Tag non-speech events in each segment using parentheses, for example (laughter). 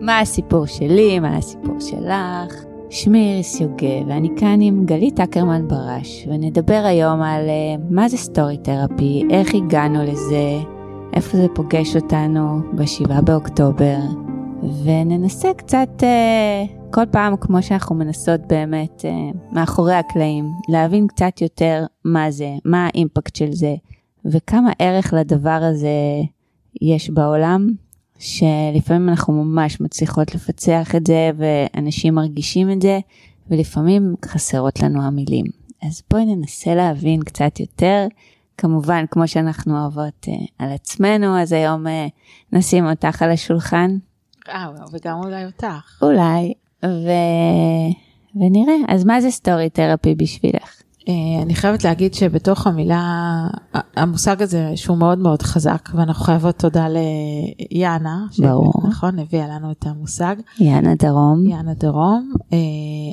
מה הסיפור שלי, מה הסיפור שלך. שמי איריס יוגב, ואני כאן עם גלית אקרמן ברש, ונדבר היום על uh, מה זה סטורי תרפי, איך הגענו לזה, איפה זה פוגש אותנו ב-7 באוקטובר, וננסה קצת, uh, כל פעם כמו שאנחנו מנסות באמת uh, מאחורי הקלעים, להבין קצת יותר מה זה, מה האימפקט של זה, וכמה ערך לדבר הזה יש בעולם, שלפעמים אנחנו ממש מצליחות לפצח את זה ואנשים מרגישים את זה ולפעמים חסרות לנו המילים. אז בואי ננסה להבין קצת יותר. כמובן, כמו שאנחנו אוהבות uh, על עצמנו, אז היום uh, נשים אותך על השולחן. אה, וגם אולי אותך. אולי, ו... ונראה. אז מה זה סטורי תרפי בשבילך? אה, אני חייבת להגיד שבתוך המילה, המושג הזה שהוא מאוד מאוד חזק, ואנחנו חייבות תודה ליאנה, ברור. נכון, הביאה לנו את המושג. יאנה דרום. יאנה דרום. אה,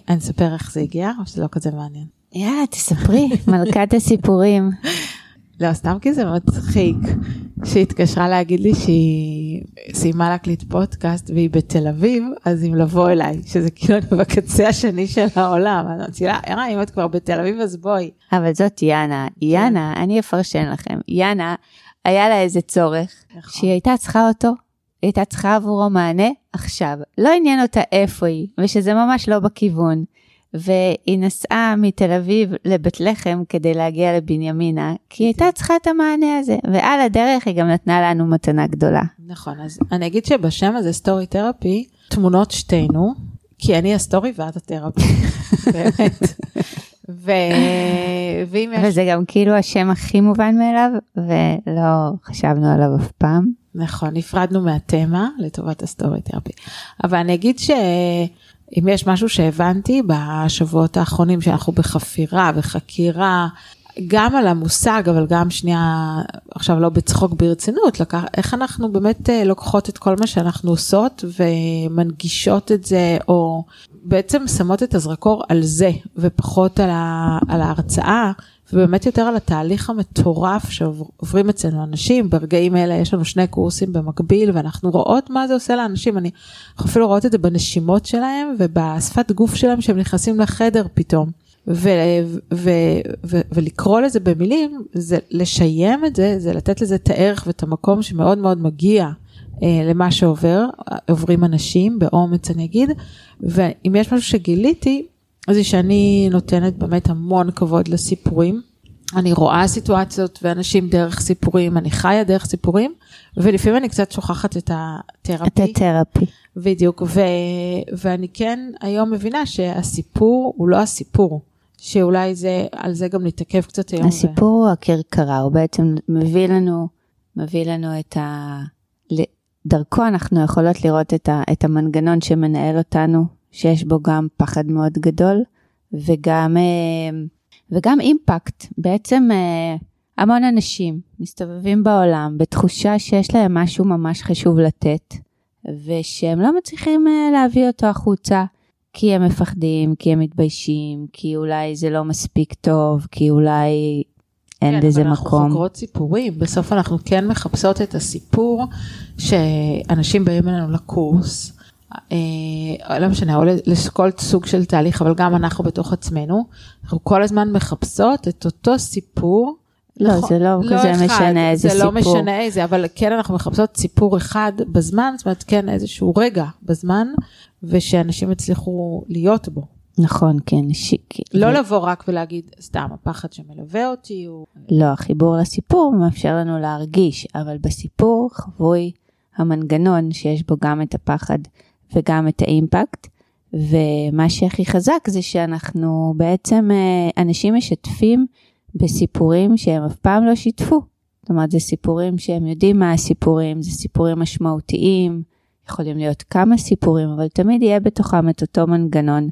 אני אספר איך זה הגיע, או שזה לא כזה מעניין. יאללה, תספרי, (laughs) מלכת הסיפורים. לא, סתם כי זה מצחיק, שהיא התקשרה להגיד לי שהיא סיימה להקליט פודקאסט והיא בתל אביב, אז אם לבוא אליי, שזה כאילו אני בקצה השני של העולם, אז אמרתי לה, יאללה, אם את כבר בתל אביב אז בואי. אבל זאת יאנה, יאנה, אני אפרשן לכם, יאנה, היה לה איזה צורך, נכון. שהיא הייתה צריכה אותו, היא הייתה צריכה עבורו מענה עכשיו. לא עניין אותה איפה היא, ושזה ממש לא בכיוון. והיא נסעה מתל אביב לבית לחם כדי להגיע לבנימינה, כי היא הייתה צריכה את המענה הזה, ועל הדרך היא גם נתנה לנו מתנה גדולה. נכון, אז אני אגיד שבשם הזה סטורי תרפי, תמונות שתינו, כי אני ה story ואת ה therapy, (laughs) באמת. ו... ואם יש... וזה גם כאילו השם הכי מובן מאליו, ולא חשבנו עליו אף פעם. נכון, נפרדנו מהתמה לטובת ה story therapy. אבל אני אגיד ש... אם יש משהו שהבנתי בשבועות האחרונים שאנחנו בחפירה וחקירה, גם על המושג, אבל גם שנייה, עכשיו לא בצחוק ברצינות, לקח, איך אנחנו באמת אה, לוקחות את כל מה שאנחנו עושות ומנגישות את זה, או בעצם שמות את הזרקור על זה, ופחות על, ה, על ההרצאה, ובאמת יותר על התהליך המטורף שעוברים אצלנו אנשים, ברגעים אלה יש לנו שני קורסים במקביל ואנחנו רואות מה זה עושה לאנשים, אני אפילו רואות את זה בנשימות שלהם ובשפת גוף שלהם שהם נכנסים לחדר פתאום. ו- ו- ו- ולקרוא לזה במילים, זה לשיים את זה, זה לתת לזה את הערך ואת המקום שמאוד מאוד מגיע אה, למה שעובר, עוברים אנשים באומץ אני אגיד, ואם יש משהו שגיליתי, זה שאני נותנת באמת המון כבוד לסיפורים. אני רואה סיטואציות ואנשים דרך סיפורים, אני חיה דרך סיפורים, ולפעמים אני קצת שוכחת את התרפי. את התרפי. בדיוק, ו- ואני כן היום מבינה שהסיפור הוא לא הסיפור, שאולי זה, על זה גם נתעכב קצת היום. הסיפור ו... הוא הכרכרה, הוא בעצם מביא לנו, מביא לנו את ה... דרכו אנחנו יכולות לראות את, ה, את המנגנון שמנהל אותנו, שיש בו גם פחד מאוד גדול וגם, אה, וגם אימפקט. בעצם אה, המון אנשים מסתובבים בעולם בתחושה שיש להם משהו ממש חשוב לתת, ושהם לא מצליחים אה, להביא אותו החוצה. כי הם מפחדים, כי הם מתביישים, כי אולי זה לא מספיק טוב, כי אולי אין כן, לזה מקום. כן, אבל אנחנו חוקרות סיפורים, בסוף אנחנו כן מחפשות את הסיפור שאנשים באים אלינו לקורס, לא משנה, או לכל סוג של תהליך, אבל גם אנחנו בתוך עצמנו, אנחנו כל הזמן מחפשות את אותו סיפור. לא, נכון, זה לא, לא כזה אחד, משנה איזה זה סיפור. זה לא משנה איזה, אבל כן אנחנו מחפשות סיפור אחד בזמן, זאת אומרת כן איזשהו רגע בזמן, ושאנשים יצליחו להיות בו. נכון, כן. ש... לא ו... לבוא רק ולהגיד, סתם, הפחד שמלווה אותי הוא... לא, החיבור לסיפור מאפשר לנו להרגיש, אבל בסיפור חבוי המנגנון שיש בו גם את הפחד וגם את האימפקט, ומה שהכי חזק זה שאנחנו בעצם, אה, אנשים משתפים בסיפורים שהם אף פעם לא שיתפו. זאת אומרת, זה סיפורים שהם יודעים מה הסיפורים, זה סיפורים משמעותיים, יכולים להיות כמה סיפורים, אבל תמיד יהיה בתוכם את אותו מנגנון.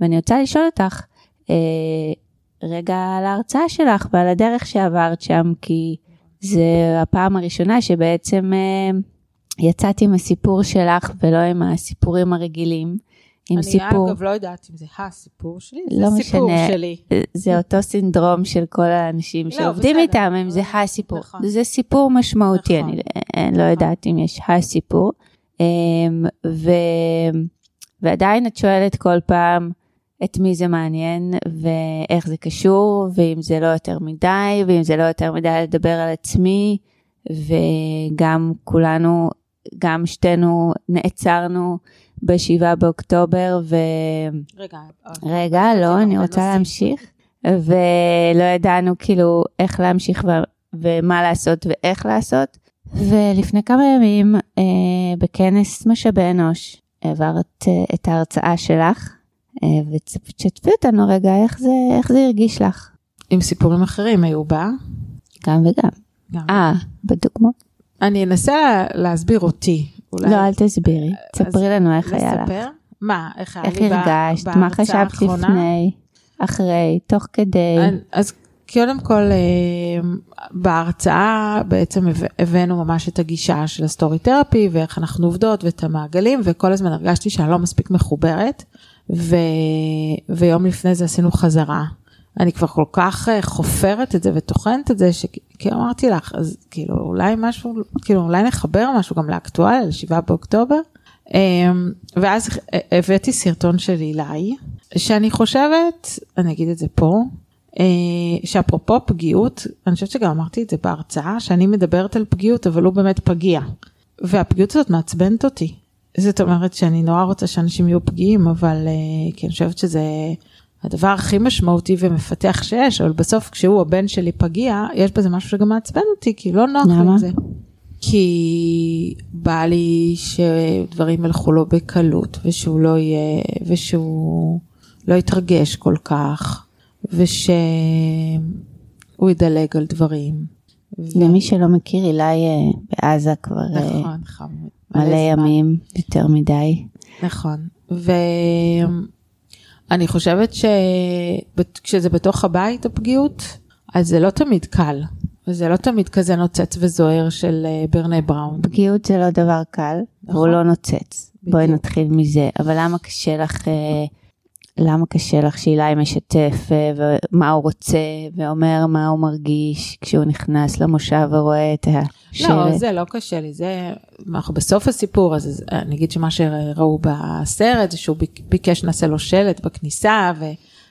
ואני רוצה לשאול אותך, אה, רגע על ההרצאה שלך ועל הדרך שעברת שם, כי זה הפעם הראשונה שבעצם אה, יצאת עם הסיפור שלך ולא עם הסיפורים הרגילים. עם אני סיפור... אגב לא יודעת אם זה הסיפור שלי, לא זה סיפור משנה. שלי. זה אותו סינדרום של כל האנשים לא, שעובדים בסדר. איתם, אם זה הסיפור. נכון. זה סיפור משמעותי, נכון. אני אני לא יודעת אם יש הסיפור. אמ, ו... ועדיין את שואלת כל פעם את מי זה מעניין ואיך זה קשור, ואם זה לא יותר מדי, ואם זה לא יותר מדי לדבר על עצמי, וגם כולנו, גם שתינו נעצרנו ב-7 באוקטובר, ו... רגע, רגע, לא, אני רוצה להמשיך. ולא ידענו כאילו איך להמשיך ו... ומה לעשות ואיך לעשות. ולפני כמה ימים אה, בכנס משאבי אנוש העברת אה, את ההרצאה שלך, אה, ותשתפי אותנו רגע איך זה, איך זה הרגיש לך. עם סיפורים אחרים היו בה. גם וגם. גם. אה, בדוגמאות? אני אנסה להסביר אותי. אולי. לא, אל תסבירי. תספרי לנו איך היה לך. לספר? מה, איך היה איך לי הרגשת, מה חשבת האחרונה? לפני, אחרי, תוך כדי. אז קודם כל אה, בהרצאה בעצם הבא- הבאנו ממש את הגישה של ה story therapy ואיך אנחנו עובדות ואת המעגלים וכל הזמן הרגשתי שאני לא מספיק מחוברת ו... ויום לפני זה עשינו חזרה. אני כבר כל כך אה, חופרת את זה וטוחנת את זה שכאילו אמרתי לך אז כאילו אולי משהו כאילו אולי נחבר משהו גם לאקטואל לשבעה באוקטובר. אה, ואז הבאתי סרטון של אילי שאני חושבת אני אגיד את זה פה אה, שאפרופו פגיעות, אני חושבת שגם אמרתי את זה בהרצאה, שאני מדברת על פגיעות, אבל הוא באמת פגיע. והפגיעות הזאת מעצבנת אותי. זאת אומרת שאני נורא רוצה שאנשים יהיו פגיעים, אבל אה, כי אני חושבת שזה הדבר הכי משמעותי ומפתח שיש, אבל בסוף כשהוא הבן שלי פגיע, יש בזה משהו שגם מעצבן אותי, כי לא נוח לי למה? עם זה. כי בא לי שדברים ילכו לו בקלות, ושהוא לא יהיה, ושהוא לא יתרגש כל כך. ושהוא ידלג על דברים. ו- למי שלא מכיר, אילי אה, בעזה כבר אה, נכון, חמוד. מלא. ימים, יותר מדי. נכון. ואני חושבת שכשזה בתוך הבית הפגיעות, אז זה לא תמיד קל. וזה לא תמיד כזה נוצץ וזוהר של אה, ברנה בראון. פגיעות זה לא דבר קל, והוא נכון. לא נוצץ. בואי בדיוק. נתחיל מזה. אבל למה קשה לך, אה, למה קשה לך שאילי משתף אה, ומה הוא רוצה ואומר מה הוא מרגיש כשהוא נכנס למושב ורואה את השלט? לא, זה לא קשה לי, זה, אנחנו בסוף הסיפור, אז אז אני אגיד שמה שראו בסרט זה שהוא ביק- ביקש נעשה לו שלט בכניסה,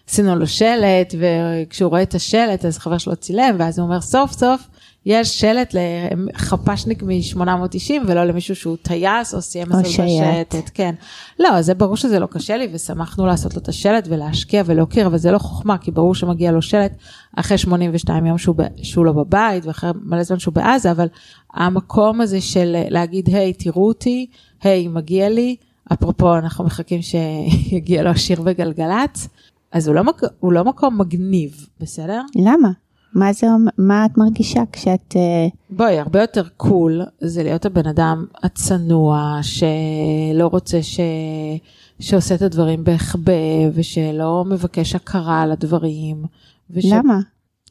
ועשינו לו שלט, וכשהוא רואה את השלט אז חבר שלו צילם, ואז הוא אומר סוף סוף יש שלט לחפ"שניק מ-890 ולא למישהו שהוא טייס או סיים או מסלול שייט. בשייטת, כן. לא, זה ברור שזה לא קשה לי ושמחנו לעשות לו את השלט ולהשקיע ולהוקיר, אבל זה לא חוכמה, כי ברור שמגיע לו שלט אחרי 82 יום שהוא, שהוא לא בבית ואחרי מלא זמן שהוא בעזה, אבל המקום הזה של להגיד, היי, תראו אותי, היי, מגיע לי, אפרופו, אנחנו מחכים שיגיע לו השיר בגלגלצ, אז הוא לא, מק... הוא לא מקום מגניב, בסדר? למה? מה זה, מה את מרגישה כשאת, אה, בואי, הרבה יותר קול זה להיות הבן אדם הצנוע, שלא רוצה ש... שעושה את הדברים בהחבא, ושלא מבקש הכרה על הדברים. וש... למה?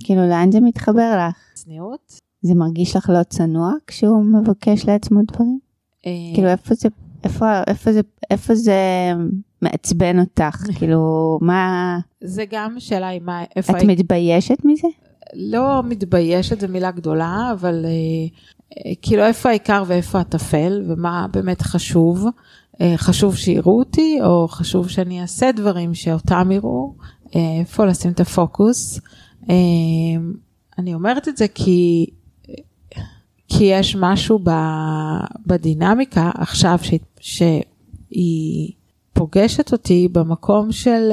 כאילו לאן זה מתחבר לך? צניעות? זה מרגיש לך לא צנוע כשהוא מבקש לעצמו דברים? אה, כאילו איפה זה, איפה, איפה זה, איפה זה מעצבן אותך? (laughs) כאילו מה, זה גם שאלה עם מה, איפה את היית, מתביישת מזה? לא מתביישת, זו מילה גדולה, אבל אה, אה, כאילו איפה העיקר ואיפה הטפל, ומה באמת חשוב. אה, חשוב שיראו אותי, או חשוב שאני אעשה דברים שאותם יראו, איפה לשים את הפוקוס. אני אומרת את זה כי, כי יש משהו ב, בדינמיקה עכשיו ש, שהיא פוגשת אותי במקום של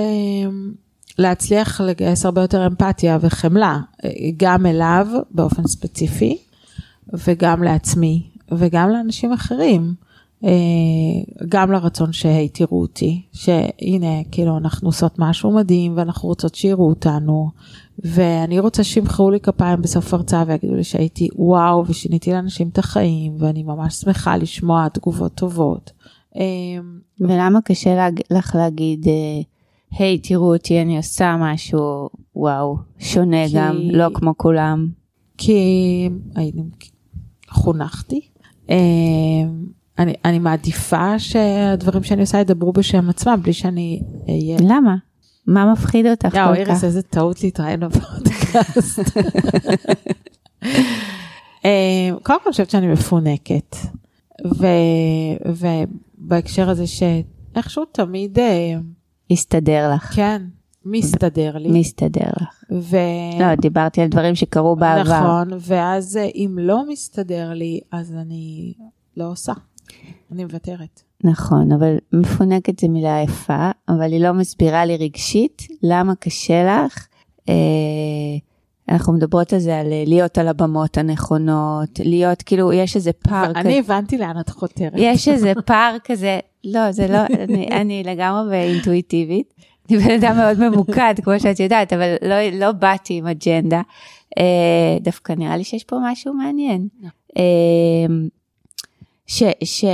להצליח לגייס הרבה יותר אמפתיה וחמלה, אה, גם אליו באופן ספציפי, וגם לעצמי, וגם לאנשים אחרים. אה, גם לרצון שתראו אותי, שהנה, כאילו, אנחנו עושות משהו מדהים ואנחנו רוצות שיראו אותנו, ואני רוצה שימחאו לי כפיים בסוף הרצאה ויגידו לי שהייתי וואו ושיניתי לאנשים את החיים, ואני ממש שמחה לשמוע תגובות טובות. אה, ולמה קשה. לך להגיד, היי תראו אותי אני עושה משהו, וואו, שונה כי- גם, לא כמו כולם. כי הייתי, חונכתי. אה, אני, אני מעדיפה שהדברים שאני עושה ידברו בשם עצמם בלי שאני אהיה... למה? מה מפחיד אותך יאו, כל איריס, כך? איזה טעות להתראיין בפודקאסט. (laughs) אה, קודם כל אני חושבת שאני מפונקת. ובהקשר הזה שאיכשהו תמיד, אה, הסתדר לך. כן, מסתדר לי. מסתדר לך. ו... לא, דיברתי על דברים שקרו בעבר. נכון, ואז אה, אם לא מסתדר לי, אז אני לא עושה. אני מוותרת. נכון, אבל מפונקת זה מילה יפה, אבל היא לא מסבירה לי רגשית למה קשה לך. אה, אנחנו מדברות על זה, על אה, להיות על הבמות הנכונות, להיות, כאילו, יש איזה פער כזה. אני הבנתי לאן את חותרת. יש איזה (laughs) פער כזה, לא, זה לא, אני, (laughs) אני לגמרי באינטואיטיבית. אני בן אדם מאוד ממוקד, כמו שאת יודעת, אבל לא, לא באתי עם אג'נדה. אה, דווקא נראה לי שיש פה משהו מעניין. אה, ש, ש,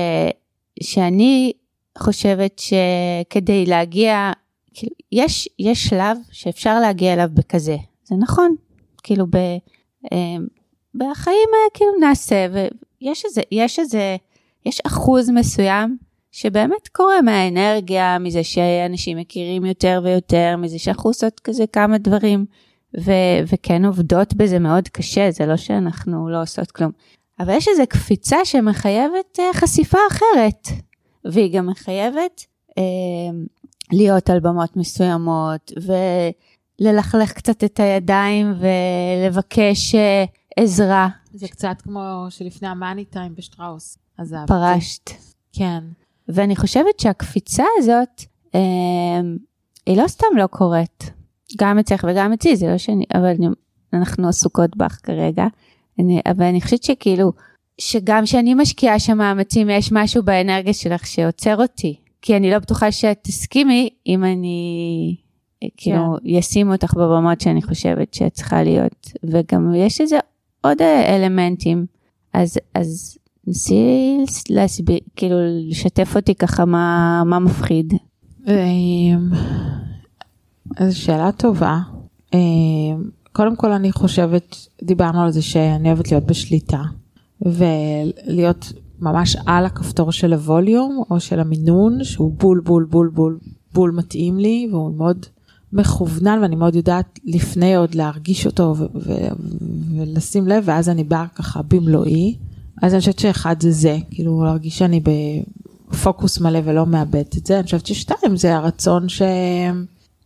שאני חושבת שכדי להגיע, כאילו, יש, יש שלב שאפשר להגיע אליו בכזה, זה נכון, כאילו ב, אה, בחיים כאילו נעשה, ויש איזה, יש איזה, יש אחוז מסוים שבאמת קורה מהאנרגיה, מזה שאנשים מכירים יותר ויותר, מזה שאנחנו עושות כזה כמה דברים, ו- וכן עובדות בזה מאוד קשה, זה לא שאנחנו לא עושות כלום. אבל יש איזו קפיצה שמחייבת uh, חשיפה אחרת, והיא גם מחייבת uh, להיות על במות מסוימות, וללכלך קצת את הידיים ולבקש uh, עזרה. זה קצת כמו שלפני המאני טיים בשטראוס. פרשת. כן. ואני חושבת שהקפיצה הזאת, אה, היא לא סתם לא קורית. גם אצלך וגם אצלי, זה לא שאני, אבל אני, אנחנו עסוקות בך כרגע. אני, אבל אני חושבת שכאילו, שגם כשאני משקיעה שם מאמצים, יש משהו באנרגיה שלך שעוצר אותי. כי אני לא בטוחה שאת תסכימי אם אני, כאילו, כן. ישימו אותך בבמות שאני חושבת שאת צריכה להיות. וגם יש איזה עוד אלמנטים. אז, אז נסי להסביר, כאילו, לשתף אותי ככה מה, מה מפחיד. אמ, אז שאלה טובה. אמ, קודם כל אני חושבת, דיברנו על זה שאני אוהבת להיות בשליטה, ולהיות ממש על הכפתור של הווליום או של המינון, שהוא בול בול בול בול בול מתאים לי, והוא מאוד מכוונן ואני מאוד יודעת לפני עוד להרגיש אותו ולשים לב, ואז אני באה ככה במלואי. אז אני חושבת שאחד זה זה, כאילו להרגיש שאני בפוקוס מלא ולא מאבדת את זה, אני חושבת ששתיים זה הרצון ש...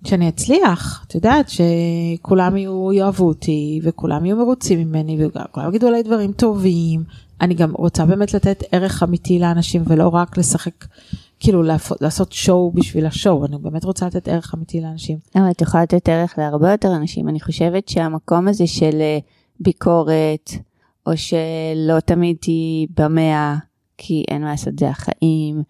שאני אצליח, את יודעת, שכולם יהיו, יאהבו אותי וכולם יהיו מרוצים ממני וכולם יגידו עליי דברים טובים. אני גם רוצה באמת לתת ערך אמיתי לאנשים ולא רק לשחק, כאילו לעשות שואו בשביל השואו, אני באמת רוצה לתת ערך אמיתי לאנשים. אבל את יכולה לתת ערך להרבה יותר אנשים, אני חושבת שהמקום הזה של אה, ביקורת, או שלא תמיד תהיי במאה, כי אין מה לעשות, זה החיים,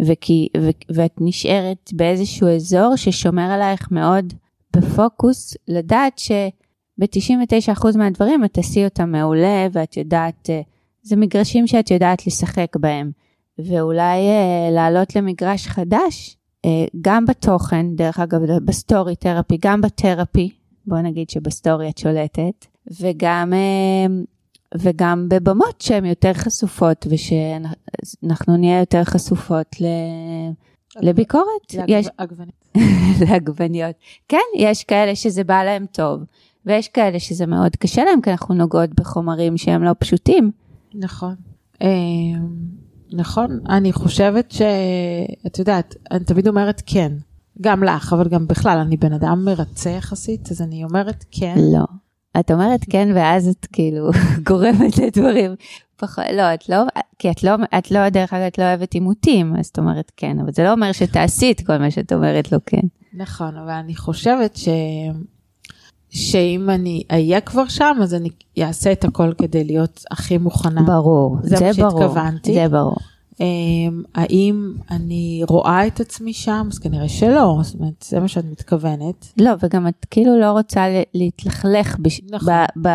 וכי, ו, ואת נשארת באיזשהו אזור ששומר עלייך מאוד בפוקוס, לדעת שב-99% מהדברים את תעשי אותם מעולה, ואת יודעת, אה, זה מגרשים שאת יודעת לשחק בהם, ואולי אה, לעלות למגרש חדש, אה, גם בתוכן, דרך אגב, ב story therapy, גם ב therapy, בוא נגיד שבסטורי את שולטת, וגם וגם בבמות שהן יותר חשופות ושאנחנו נהיה יותר חשופות ל... לביקורת. לעגבניות. (laughs) לעגבניות. כן, יש כאלה שזה בא להם טוב, ויש כאלה שזה מאוד קשה להם, כי אנחנו נוגעות בחומרים שהם לא פשוטים. נכון. אמ, נכון, אני חושבת שאת יודעת, אני תמיד אומרת כן, גם לך, אבל גם בכלל, אני בן אדם מרצה יחסית, אז אני אומרת כן. לא. את אומרת כן, ואז את כאילו (laughs) גורמת לדברים. פחות, לא, את לא, כי את לא, את לא, דרך אגב, את לא אוהבת עימותים, אז את אומרת כן, אבל זה לא אומר שתעשי את כל מה שאת אומרת לו כן. נכון, אבל אני חושבת ש... שאם אני אהיה כבר שם, אז אני אעשה את הכל כדי להיות הכי מוכנה. ברור, זה, זה ברור. זה ברור. זה ברור. אמ, האם אני רואה את עצמי שם? אז כנראה שלא, זאת אומרת, זה מה שאת מתכוונת. לא, וגם את כאילו לא רוצה להתלכלך, בש... נכון. ב... ב...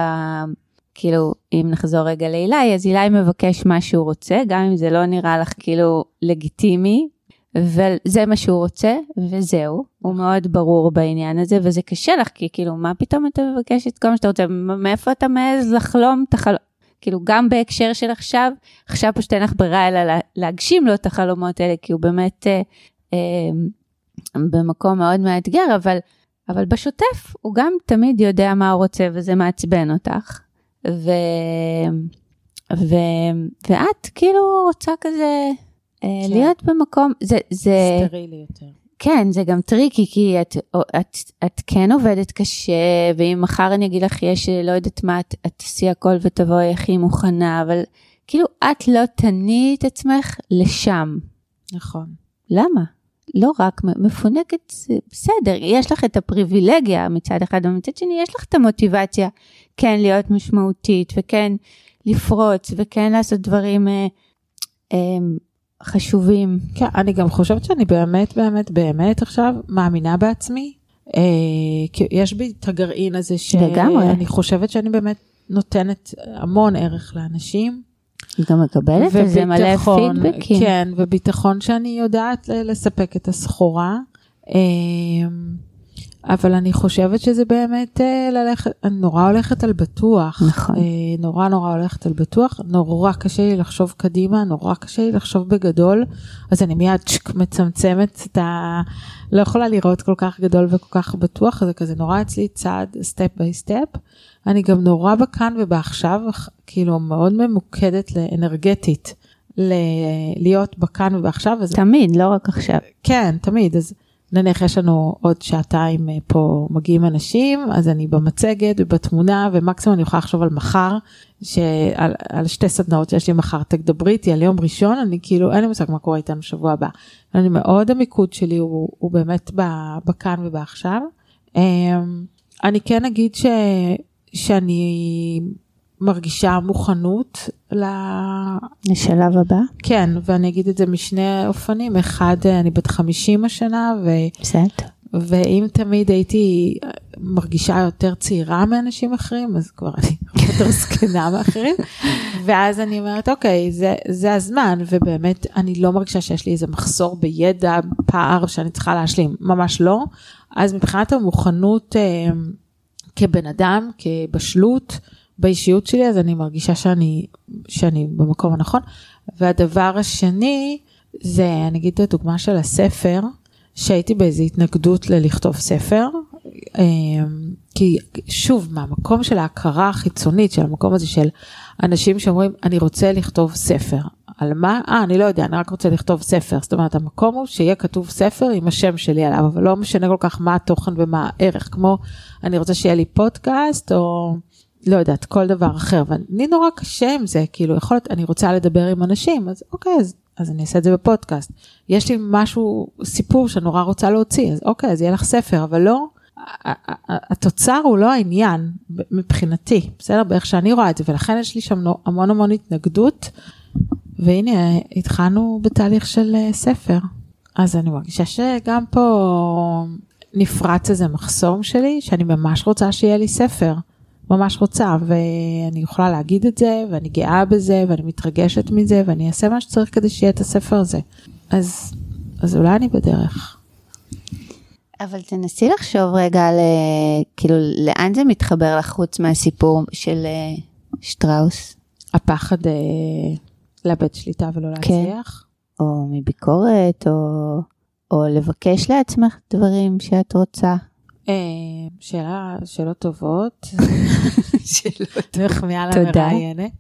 כאילו, אם נחזור רגע לאילי, אז אילי מבקש מה שהוא רוצה, גם אם זה לא נראה לך כאילו לגיטימי, וזה מה שהוא רוצה, וזהו. הוא מאוד ברור בעניין הזה, וזה קשה לך, כי כאילו, מה פתאום אתה מבקש את כל מה שאתה רוצה? מאיפה אתה מעז לחלום את החלום? כאילו גם בהקשר של עכשיו, עכשיו פשוט אין לך ברירה אלא להגשים לו את החלומות האלה, כי הוא באמת אה, אה, במקום מאוד מאתגר, אבל, אבל בשוטף הוא גם תמיד יודע מה הוא רוצה וזה מעצבן אותך. ו... ו, ואת כאילו רוצה כזה אה, כן. להיות במקום, זה, זה, סטרילי יותר. כן, זה גם tricky, כי את, את, את כן עובדת קשה, ואם מחר אני אגיד לך יש, לא יודעת מה, את, את תעשי הכל ותבואי הכי מוכנה, אבל כאילו את לא תניעי את עצמך לשם. נכון. למה? לא רק מפונקת, בסדר, יש לך את הפריבילגיה מצד אחד, ומצד שני יש לך את המוטיבציה כן להיות משמעותית, וכן לפרוץ, וכן לעשות דברים אה, אה, חשובים. כן, אני גם חושבת שאני באמת, באמת, באמת עכשיו מאמינה בעצמי. אה, כי יש בי את הגרעין הזה לגמרי. שאני חושבת שאני באמת נותנת המון ערך לאנשים. היא גם מקבלת על זה מלא פידבקים. כן, וביטחון שאני יודעת לספק את הסחורה. אה, אבל אני חושבת שזה באמת אה, ללכת, אני נורא הולכת על בטוח. נכון. אה, נורא נורא הולכת על בטוח, נורא קשה לי לחשוב קדימה, נורא קשה לי לחשוב בגדול, אז אני מיד צ'ק, מצמצמת את ה... לא יכולה לראות כל כך גדול וכל כך בטוח, זה כזה נורא אצלי צעד step by step. אני גם נורא בכאן ובעכשיו, כאילו מאוד ממוקדת לאנרגטית, ל- להיות בכאן ובעכשיו, אז תמיד, לא רק עכשיו. כן, תמיד. אז נניח יש לנו עוד שעתיים אה, פה מגיעים אנשים, אז אני במצגת ובתמונה, ומקסימום אני יכולה לחשוב על מחר, שעל על שתי סדנאות שיש לי מחר, תדברי איתי על יום ראשון, אני כאילו, אין לי מושג מה קורה איתנו שבוע הבא. אני מאוד, המיקוד שלי הוא, הוא באמת בכאן ובעכשיו. אמ, אני כן אגיד ש, שאני מרגישה מוכנות ל... לשלב הבא, כן, ואני אגיד את זה משני אופנים, אחד, אני בת 50 השנה, ו... בסדר. ואם תמיד הייתי מרגישה יותר צעירה מאנשים אחרים, אז כבר אני (laughs) יותר זקנה מאחרים. ואז אני אומרת, אוקיי, זה, זה הזמן, ובאמת, אני לא מרגישה שיש לי איזה מחסור בידע, פער שאני צריכה להשלים, ממש לא. אז מבחינת המוכנות אה, כבן אדם, כבשלות באישיות שלי, אז אני מרגישה שאני, שאני במקום הנכון. והדבר השני, זה, אני אגיד את הדוגמה של הספר, שהייתי באיזו התנגדות ללכתוב ספר, אמ, כי שוב, מהמקום של ההכרה החיצונית, של המקום הזה של אנשים שאומרים, אני רוצה לכתוב ספר. על מה? אה, אני לא יודע, אני רק רוצה לכתוב ספר. זאת אומרת, המקום הוא שיהיה כתוב ספר עם השם שלי עליו, אבל לא משנה כל כך מה התוכן ומה הערך, כמו אני רוצה שיהיה לי פודקאסט, או לא יודעת, כל דבר אחר. ואני נורא קשה עם זה, כאילו, יכול להיות, אני רוצה לדבר עם אנשים, אז אוקיי, אז, אז אני אעשה את זה בפודקאסט. יש לי משהו, סיפור שאני נורא רוצה להוציא, אז אוקיי, אז יהיה לך ספר, אבל לא, התוצר הוא לא העניין מבחינתי, בסדר? באיך שאני רואה את זה, ולכן יש לי שם המון המון התנגדות, והנה, התחלנו בתהליך של אה, ספר. אז אני מרגישה שגם פה נפרץ איזה מחסום שלי, שאני ממש רוצה שיהיה לי ספר. ממש רוצה, ואני יכולה להגיד את זה, ואני גאה בזה, ואני מתרגשת מזה, ואני אעשה מה שצריך כדי שיהיה את הספר הזה. אז, אז אולי אני בדרך. אבל תנסי לחשוב רגע על אה, כאילו לאן זה מתחבר לך חוץ מהסיפור של אה, שטראוס, הפחד אה, לאבד שליטה ולא כן. להצליח. או מביקורת, או, או לבקש לעצמך דברים שאת רוצה. אה, שאלה, שאלות טובות. (laughs) שאלות. מחמיאה. למראיינת.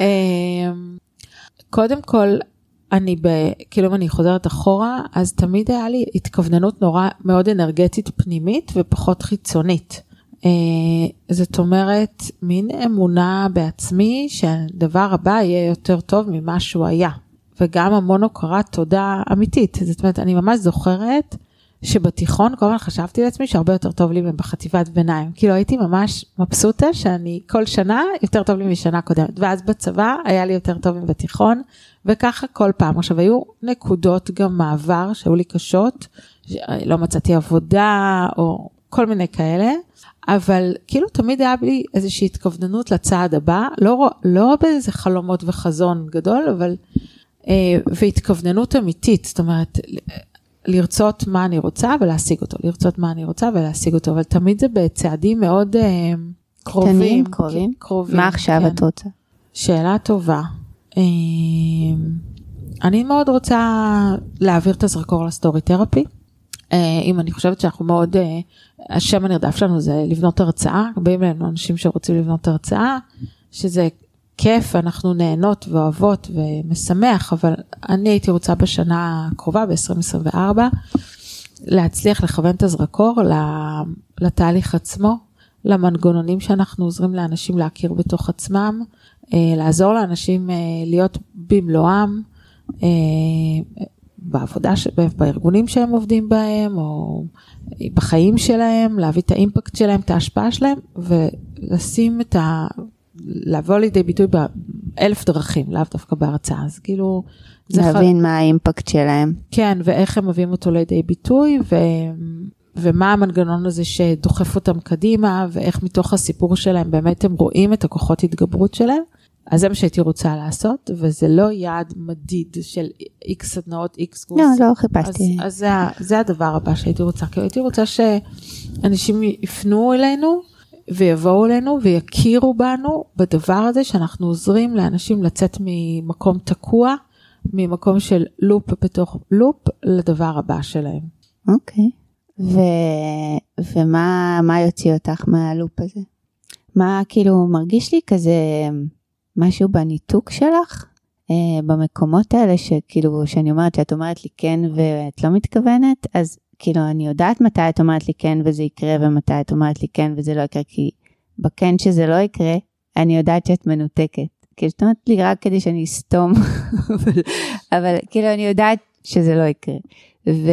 אה, קודם כל, אני ב... כאילו אם אני חוזרת אחורה, אז תמיד היה לי התכווננות נורא מאוד אנרגטית פנימית ופחות חיצונית. אה, זאת אומרת, מין אמונה בעצמי שהדבר הבא יהיה יותר טוב ממה שהוא היה. וגם המון הוקרת תודה אמיתית. זאת אומרת, אני ממש זוכרת שבתיכון כל הזמן חשבתי לעצמי שהרבה יותר טוב לי בחטיבת ביניים. כאילו הייתי ממש מבסוטה שאני כל שנה יותר טוב לי משנה קודמת. ואז בצבא היה לי יותר טוב מבתיכון, וככה כל פעם. עכשיו היו נקודות גם מעבר שהיו לי קשות, לא מצאתי עבודה או כל מיני כאלה. אבל כאילו תמיד היה לי איזושהי התכווננות לצעד הבא, לא, לא באיזה חלומות וחזון גדול, אבל אה, והתכווננות אמיתית, זאת אומרת, לרצות מה אני רוצה ולהשיג אותו, לרצות מה אני רוצה ולהשיג אותו, אבל תמיד זה בצעדים מאוד אה, קרובים. קטנים, קרובים? כן, קרובים. מה עכשיו כן. את רוצה? שאלה טובה. אה, אני מאוד רוצה להעביר את הזרקור לסטורי תרפי. אה, אם אני חושבת שאנחנו מאוד, השם הנרדף שלנו זה לבנות הרצאה, באים אלינו אנשים שרוצים לבנות הרצאה, שזה כיף, אנחנו נהנות ואוהבות ומשמח, אבל אני הייתי רוצה בשנה הקרובה, ב-2024, להצליח לכוון את הזרקור לתהליך עצמו, למנגנונים שאנחנו עוזרים לאנשים להכיר בתוך עצמם, אה, לעזור לאנשים אה, להיות במלואם אה, בעבודה, בארגונים שהם עובדים בהם, או בחיים שלהם, להביא את האימפקט שלהם, את ההשפעה שלהם, ולשים את ה... לבוא לידי ביטוי באלף דרכים, לאו דווקא בהרצאה, אז כאילו... להבין ח... מה האימפקט שלהם. כן, ואיך הם מביאים אותו לידי ביטוי, ו... ומה המנגנון הזה שדוחף אותם קדימה, ואיך מתוך הסיפור שלהם באמת הם רואים את הכוחות התגברות שלהם. אז זה מה שהייתי רוצה לעשות, וזה לא יעד מדיד של איקס סדנאות, איקס קורסים. לא, לא חיפשתי. אז, אז זה, זה הדבר הבא שהייתי רוצה, כי הייתי רוצה שאנשים יפנו אלינו ויבואו אלינו ויכירו בנו בדבר הזה שאנחנו עוזרים לאנשים לצאת ממקום תקוע, ממקום של לופ בתוך לופ, לדבר הבא שלהם. אוקיי. Okay. ומה יוציא אותך מהלופ הזה? מה כאילו מרגיש לי כזה משהו בניתוק שלך? אה, במקומות האלה שכאילו שאני אומרת שאת אומרת לי כן ואת לא מתכוונת אז כאילו אני יודעת מתי את אומרת לי כן וזה יקרה ומתי את אומרת לי כן וזה לא יקרה כי בכן שזה לא יקרה אני יודעת שאת מנותקת. כאילו את אומרת לי רק כדי שאני אסתום (laughs) אבל, אבל כאילו אני יודעת שזה לא יקרה. ו...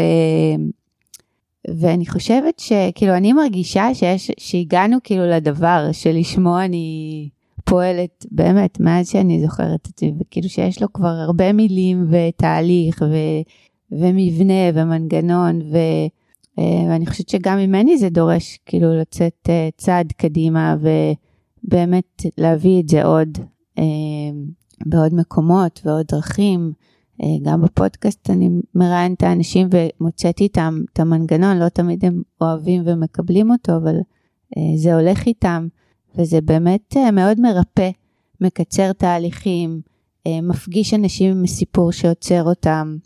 ואני חושבת שכאילו אני מרגישה שיש, שהגענו כאילו לדבר שלשמו אני פועלת באמת מאז שאני זוכרת את זה, וכאילו שיש לו כבר הרבה מילים ותהליך ו, ומבנה ומנגנון, ו, אה, ואני חושבת שגם ממני זה דורש כאילו לצאת אה, צעד קדימה ובאמת להביא את זה עוד אה, בעוד מקומות ועוד דרכים. גם בפודקאסט אני מראיינת את האנשים ומוצאת איתם את המנגנון, לא תמיד הם אוהבים ומקבלים אותו, אבל זה הולך איתם, וזה באמת מאוד מרפא, מקצר תהליכים, מפגיש אנשים עם סיפור שעוצר אותם.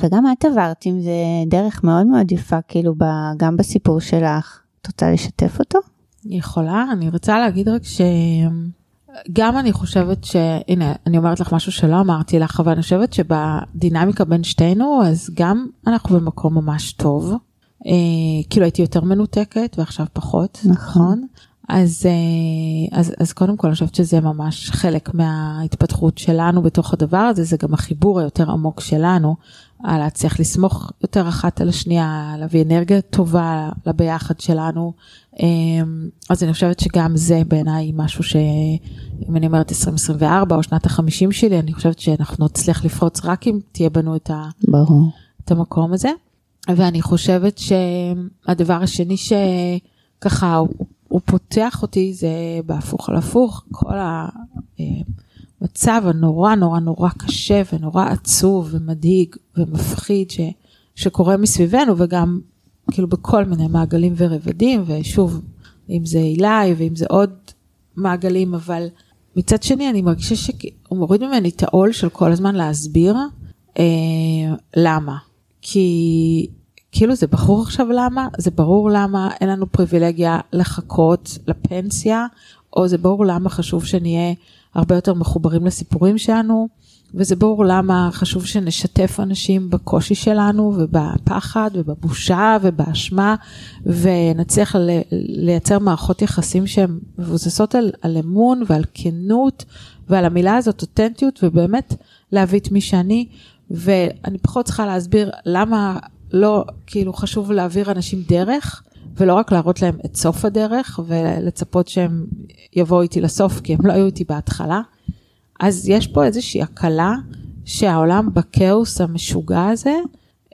וגם את עברת עם זה דרך מאוד מאוד יפה, כאילו גם בסיפור שלך. את רוצה לשתף אותו? יכולה, אני רוצה להגיד רק ש... גם אני חושבת שהנה אני אומרת לך משהו שלא אמרתי לך אבל אני חושבת שבדינמיקה בין שתינו אז גם אנחנו במקום ממש טוב. אה, כאילו הייתי יותר מנותקת ועכשיו פחות נכון, נכון? אז, אה, אז אז קודם כל אני חושבת שזה ממש חלק מההתפתחות שלנו בתוך הדבר הזה זה גם החיבור היותר עמוק שלנו על להצליח לסמוך יותר אחת על השנייה להביא אנרגיה טובה לביחד שלנו אמ, אז אני חושבת שגם זה בעיניי משהו שאם אני אומרת 2024 או שנת החמישים שלי, אני חושבת שאנחנו נצליח לפרוץ רק אם תהיה בנו את, ה, ברור. את המקום הזה. ואני חושבת שהדבר השני שככה הוא, הוא פותח אותי זה בהפוך על הפוך, כל המצב הנורא נורא נורא קשה ונורא עצוב ומדאיג ומפחיד ש, שקורה מסביבנו וגם כאילו בכל מיני מעגלים ורבדים, ושוב, אם זה אילי ואם זה עוד מעגלים, אבל מצד שני אני מרגישה שהוא מוריד ממני את העול של כל הזמן להסביר אה, למה. כי כאילו זה ברור עכשיו למה, זה ברור למה אין לנו פריבילגיה לחכות לפנסיה, או זה ברור למה חשוב שנהיה הרבה יותר מחוברים לסיפורים שלנו. וזה ברור למה חשוב שנשתף אנשים בקושי שלנו ובפחד ובבושה ובאשמה ונצליח לייצר מערכות יחסים שהן מבוססות על, על אמון ועל כנות ועל המילה הזאת אותנטיות ובאמת להביא את מי שאני ואני פחות צריכה להסביר למה לא כאילו חשוב להעביר אנשים דרך ולא רק להראות להם את סוף הדרך ולצפות שהם יבואו איתי לסוף כי הם לא היו איתי בהתחלה. אז יש פה איזושהי הקלה שהעולם בכאוס המשוגע הזה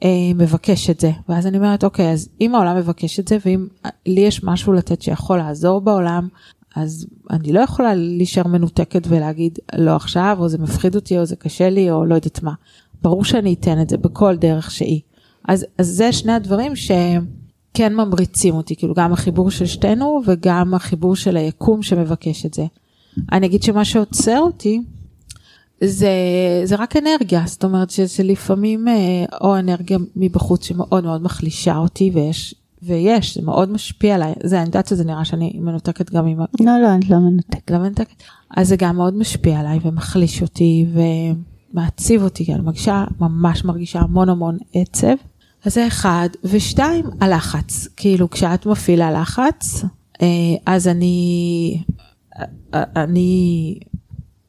אה, מבקש את זה. ואז אני אומרת, אוקיי, אז אם העולם מבקש את זה, ואם לי יש משהו לתת שיכול לעזור בעולם, אז אני לא יכולה להישאר מנותקת ולהגיד, לא עכשיו, או זה מפחיד אותי, או זה קשה לי, או לא יודעת מה. ברור שאני אתן את זה בכל דרך שהיא. אז, אז זה שני הדברים שכן ממריצים אותי, כאילו גם החיבור של שתינו וגם החיבור של היקום שמבקש את זה. אני אגיד שמה שעוצר אותי, זה, זה רק אנרגיה, זאת אומרת שזה לפעמים אה, או אנרגיה מבחוץ שמאוד מאוד מחלישה אותי ויש ויש, זה מאוד משפיע עליי, זה, אני יודעת שזה נראה שאני מנותקת גם עם... לא, לא, אני לא מנותקת. לא מנותקת? אז זה גם מאוד משפיע עליי ומחליש אותי ומעציב אותי, אני מרגישה, ממש מרגישה המון המון עצב. אז זה אחד, ושתיים, הלחץ. כאילו, כשאת מפעילה לחץ, אה, אז אני, אה, אני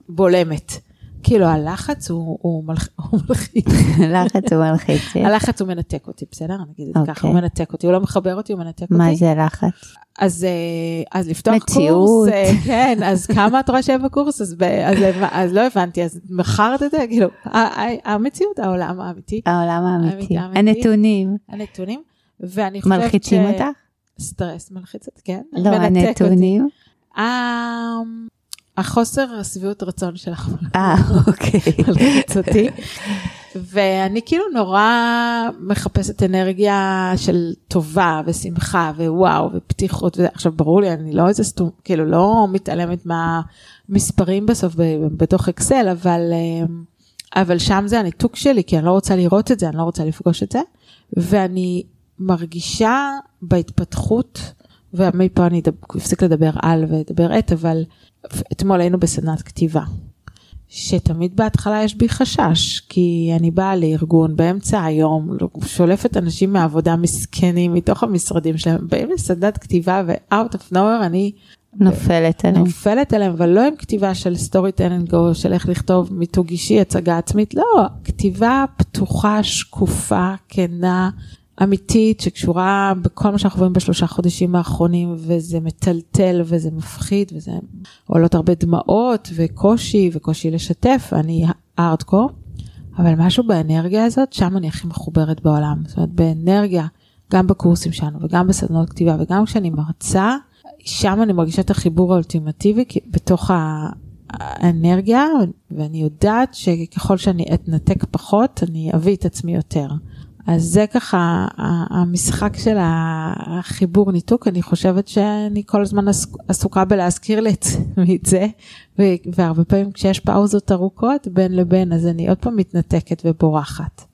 בולמת. כאילו הלחץ הוא, הוא, מלח, (laughs) הוא מלחיץ. לחץ הוא מלחיץ. הלחץ הוא מנתק אותי, בסדר? אני אגיד את זה ככה, הוא אוקיי. מנתק אותי, הוא לא מחבר אותי, הוא מנתק אותי. מה זה לחץ? אז, אה, אז לפתוח מציאות. קורס, אה, כן, אז כמה את רואה שיהיה בקורס, אז, אז, אז לא הבנתי, אז מכרת את זה, כאילו, המציאות, העולם האמיתי, העולם האמיתי. הנתונים הנתונים, ואני חושבת מלחיצים אותך? סטרס מלחיץ אותי, כן? לא. הנתונים. החוסר השביעות רצון שלך אה, אוקיי. מלחיץ אותי. ואני כאילו נורא מחפשת אנרגיה של טובה ושמחה ווואו ופתיחות. וזה- עכשיו ברור לי, אני לא איזה סתום, כאילו לא מתעלמת מהמספרים בסוף בתוך אקסל, אבל, אה, אבל שם זה הניתוק שלי, כי אני לא רוצה לראות את זה, אני לא רוצה לפגוש את זה. ואני מרגישה בהתפתחות, ומפה אני אפסיק לדבר על ואדבר את, אבל אתמול היינו בסדנת כתיבה. שתמיד בהתחלה יש בי חשש, כי אני באה לארגון באמצע היום, שולפת אנשים מהעבודה מסכנים מתוך המשרדים שלהם, באים לסדנת כתיבה ו-out of nowhere אני נופלת עליהם. נופלת עליהם, אבל לא עם כתיבה של סטורי טלנג או של איך לכתוב מיתוג אישי, הצגה עצמית, לא, כתיבה פתוחה, שקופה, כנה, אמיתית, שקשורה בכל מה שאנחנו רואים בשלושה חודשים האחרונים, וזה מטלטל וזה מפחיד, וזה עולות הרבה דמעות וקושי, וקושי לשתף, אני הארדקור, אבל משהו באנרגיה הזאת, שם אני הכי מחוברת בעולם, זאת אומרת באנרגיה, גם בקורסים שלנו וגם בסדנות כתיבה וגם כשאני מרצה, שם אני מרגישה את החיבור האולטימטיבי בתוך האנרגיה, ואני יודעת שככל שאני אתנתק פחות, אני אביא את עצמי יותר. אז זה ככה המשחק של החיבור ניתוק, אני חושבת שאני כל הזמן עסוק- עסוקה בלהזכיר לעצמי (laughs) את זה, והרבה פעמים כשיש פאוזות ארוכות בין לבין, אז אני עוד פעם מתנתקת ובורחת.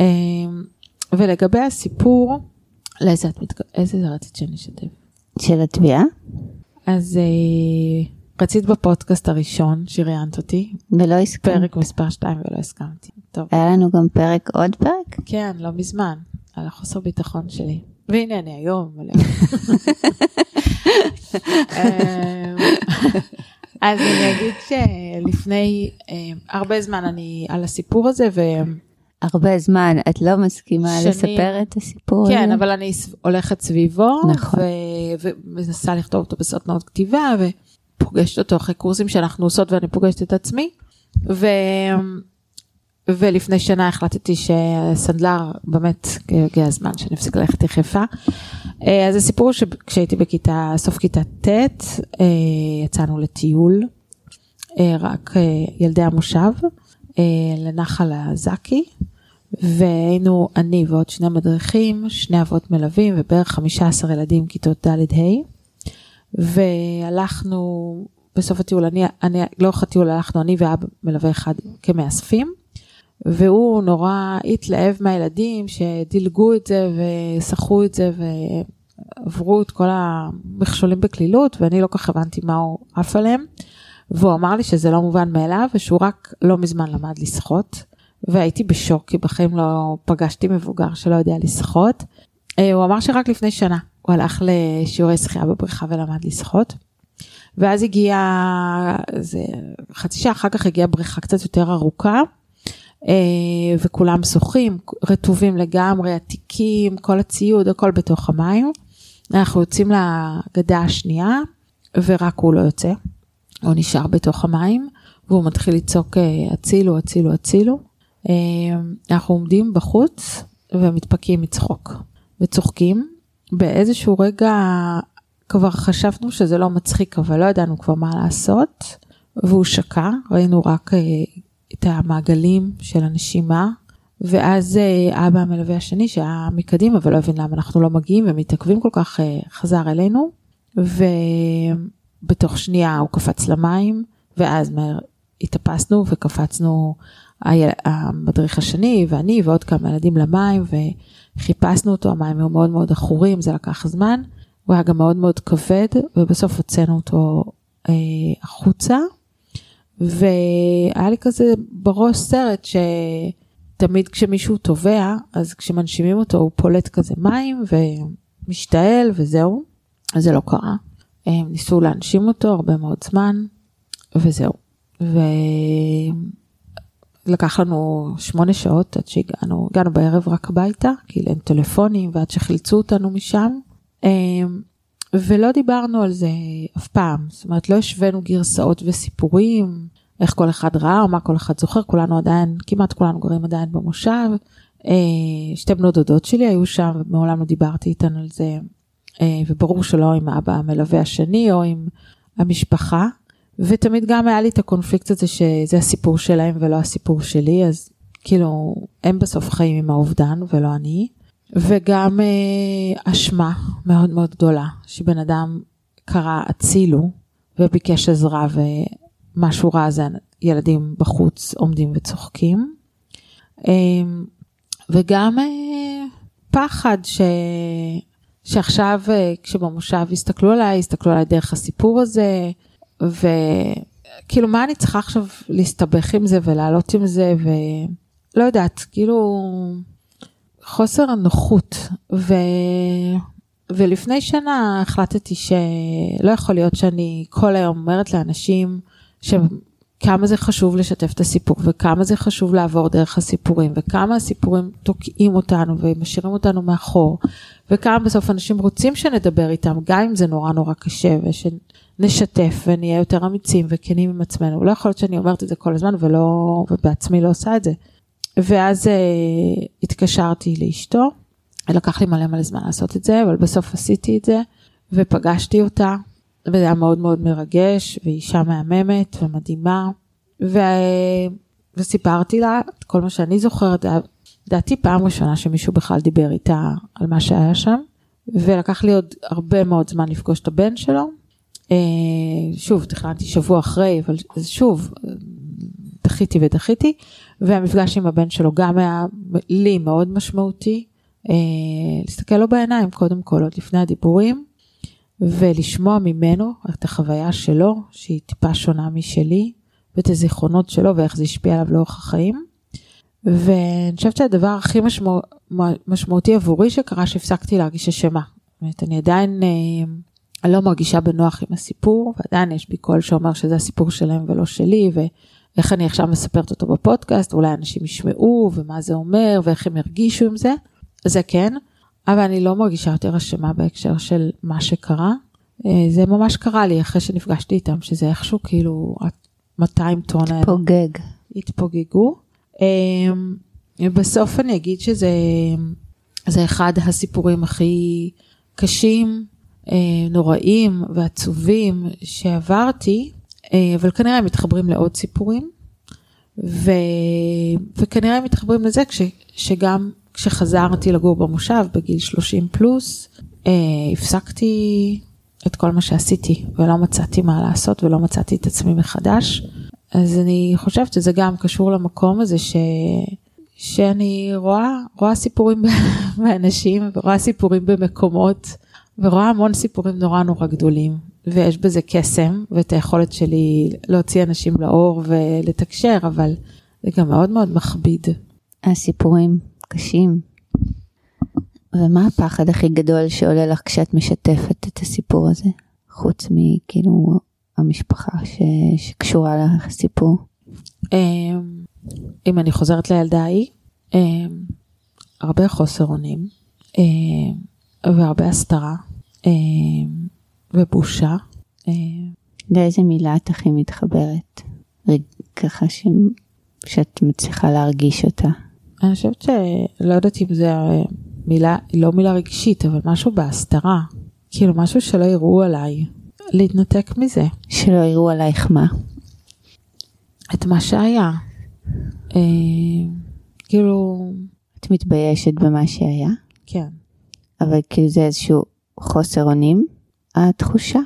אמ, ולגבי הסיפור, לאיזה את מתכוונת? איזה זה רצית שאני אשתף? של התביעה? אז אה, רצית בפודקאסט הראשון שראיינת אותי, ולא הסכמת. פרק מספר 2 ולא הסכמתי. טוב, היה לנו גם פרק, עוד פרק? כן, לא מזמן, על החוסר ביטחון שלי. והנה אני היום. אמ, אז אני אגיד שלפני אה, הרבה זמן אני על הסיפור הזה, וכן, הרבה זמן, את לא מסכימה שנים. לספר את הסיפור הזה? אבל אני הולכת סביבו, נכון. ו- ומנסה לכתוב אותו בסדנאות כתיבה, ופוגשת אותו אחרי קורסים שאנחנו עושות ואני פוגשת את עצמי. ו... ולפני שנה החלטתי שסנדלר באמת הגיע הזמן שאני אפסיק ללכת יחפה. אה, אז הסיפור שכשהייתי בכיתה, סוף כיתה ט', אה, יצאנו לטיול, אה, רק ילדי המושב, לנחל הזקי, והיינו אני ועוד שני מדריכים, שני אבות מלווים ובערך 15 ילדים כיתות ד'-ה', והלכנו בסוף הטיול, אני, אני, לאורך הטיול הלכנו אני ואבא מלווה אחד כמאספים. והוא נורא התלהב מהילדים שדילגו את זה ושחו את זה ועברו את כל המכשולים בקלילות ואני לא כל כך הבנתי מה הוא עף עליהם. והוא אמר לי שזה לא מובן מאליו ושהוא רק לא מזמן למד לשחות והייתי בשוק כי בחיים לא פגשתי מבוגר שלא יודע לשחות. אה, הוא אמר שרק לפני שנה הוא הלך לשיעורי שחייה בבריכה ולמד לשחות. ואז הגיע, זה חצי שעה אחר כך הגיעה בריכה קצת יותר ארוכה. אה, וכולם שוחים, רטובים לגמרי, עתיקים, כל הציוד, הכל בתוך המים. אנחנו יוצאים לגדה השנייה, ורק הוא לא יוצא. הוא נשאר בתוך המים, והוא מתחיל לצעוק אה, הצילו, הצילו, הצילו. אה, אנחנו עומדים בחוץ ומתפקים מצחוק, וצוחקים. באיזשהו רגע כבר חשבנו שזה לא מצחיק, אבל לא ידענו כבר מה לעשות, והוא שקע, ראינו רק את המעגלים של הנשימה, ואז אה, אבא המלווה השני שהיה מקדימה ולא הבין למה אנחנו לא מגיעים ומתעכבים כל כך, אה, חזר אלינו, ובתוך שנייה הוא קפץ למים, ואז מהר התאפסנו וקפצנו המדריך השני ואני ועוד כמה ילדים למים, חיפשנו אותו, המים היו מאוד מאוד עכורים, זה לקח זמן. הוא היה גם מאוד מאוד כבד, ובסוף הוצאנו אותו אה, החוצה. והיה לי כזה בראש סרט שתמיד כשמישהו טובע, אז כשמנשימים אותו הוא פולט כזה מים ומשתעל וזהו. אז זה לא קרה. הם ניסו להנשים אותו הרבה מאוד זמן, וזהו. ולקח לנו שמונה שעות עד שהגענו, הגענו בערב רק הביתה, כי אין טלפונים ועד שחילצו אותנו משם. ולא דיברנו על זה אף פעם, זאת אומרת לא השווינו גרסאות וסיפורים, איך כל אחד ראה או מה כל אחד זוכר, כולנו עדיין, כמעט כולנו גרים עדיין במושב. אה, שתי בנות דודות שלי היו שם ומעולם לא דיברתי איתן על זה, אה, וברור שלא עם האבא המלווה השני או עם המשפחה. ותמיד גם היה לי את הקונפליקט הזה שזה הסיפור שלהם ולא הסיפור שלי, אז כאילו הם בסוף חיים עם האובדן ולא אני. וגם אה, אשמה מאוד מאוד גדולה, שבן אדם קרא הצילו וביקש עזרה ומשהו רע זה ילדים בחוץ עומדים וצוחקים. אה, וגם אה, פחד ש... שעכשיו אה, כשבמושב יסתכלו עליי, יסתכלו עליי דרך הסיפור הזה, וכאילו מה אני צריכה עכשיו להסתבך עם זה ולעלות עם זה, ולא יודעת, כאילו חוסר הנוחות. ו... ולפני שנה החלטתי שלא יכול להיות שאני כל היום אומרת לאנשים שכמה זה חשוב לשתף את הסיפור וכמה זה חשוב לעבור דרך הסיפורים וכמה הסיפורים תוקעים אותנו ומשאירים אותנו מאחור וכמה בסוף אנשים רוצים שנדבר איתם גם אם זה נורא נורא קשה ושנשתף ונהיה יותר אמיצים וכנים עם עצמנו. לא יכול להיות שאני אומרת את זה כל הזמן ולא, ובעצמי לא עושה את זה. ואז uh, התקשרתי לאשתו, לקח לי מלא מלא זמן לעשות את זה, אבל בסוף עשיתי את זה, ופגשתי אותה, וזה היה מאוד מאוד מרגש, והיא אישה מהממת ומדהימה, ו... וסיפרתי לה את כל מה שאני זוכרת, לדעתי פעם ראשונה שמישהו בכלל דיבר איתה על מה שהיה שם, ולקח לי עוד הרבה מאוד זמן לפגוש את הבן שלו. אה, שוב, תכננתי שבוע אחרי, אבל שוב, דחיתי ודחיתי, והמפגש עם הבן שלו גם היה לי מאוד משמעותי. אה, להסתכל לו בעיניים קודם כל, עוד לפני הדיבורים, ולשמוע ממנו את החוויה שלו, שהיא טיפה שונה משלי, ואת הזיכרונות שלו ואיך זה השפיע עליו לאורך החיים. ואני חושבת שהדבר הכי משמע, משמעותי עבורי שקרה שהפסקתי להרגיש אשמה. זאת אומרת, אני עדיין אה, לא מרגישה בנוח עם הסיפור, ועדיין יש בי קול שאומר שזה הסיפור שלהם ולא שלי, איך אני עכשיו מספרת אותו בפודקאסט, אולי אנשים ישמעו ומה זה אומר ואיך הם ירגישו עם זה, זה כן, אבל אני לא מרגישה יותר אשמה בהקשר של מה שקרה. אה, זה ממש קרה לי אחרי שנפגשתי איתם, שזה איכשהו כאילו 200 טון האלה. התפוגג. התפוגגו. אה, בסוף אני אגיד שזה זה אחד הסיפורים הכי קשים, אה, נוראים ועצובים שעברתי, אבל כנראה הם מתחברים לעוד סיפורים, ו... וכנראה הם מתחברים לזה כש... שגם כשחזרתי לגור במושב בגיל 30 פלוס, אה, הפסקתי את כל מה שעשיתי ולא מצאתי מה לעשות ולא מצאתי את עצמי מחדש. אז אני חושבת שזה גם קשור למקום הזה ש... שאני רואה, רואה סיפורים (laughs) באנשים ורואה סיפורים במקומות ורואה המון סיפורים נורא נורא גדולים ויש בזה קסם ואת היכולת שלי להוציא אנשים לאור ולתקשר, אבל זה גם מאוד מאוד מכביד. הסיפורים קשים. ומה הפחד הכי גדול שעולה לך כשאת משתפת את הסיפור הזה? חוץ מכאילו המשפחה ש... שקשורה לסיפור. אמ, אם אני חוזרת לילדה ההיא, אמ, הרבה חוסר אונים אמ, והרבה הסתרה. ובושה. אה, לאיזה מילה את הכי מתחברת? ככה ש... שאת מצליחה להרגיש אותה. אני חושבת שלא יודעת אם זה מילה, לא מילה רגשית, אבל משהו בהסתרה. כאילו משהו שלא יראו עליי. להתנתק מזה. שלא יראו עלייך מה? את מה שהיה. אה, כאילו... את מתביישת במה שהיה? כן. אבל כאילו זה איזשהו חוסר אונים? התחושה.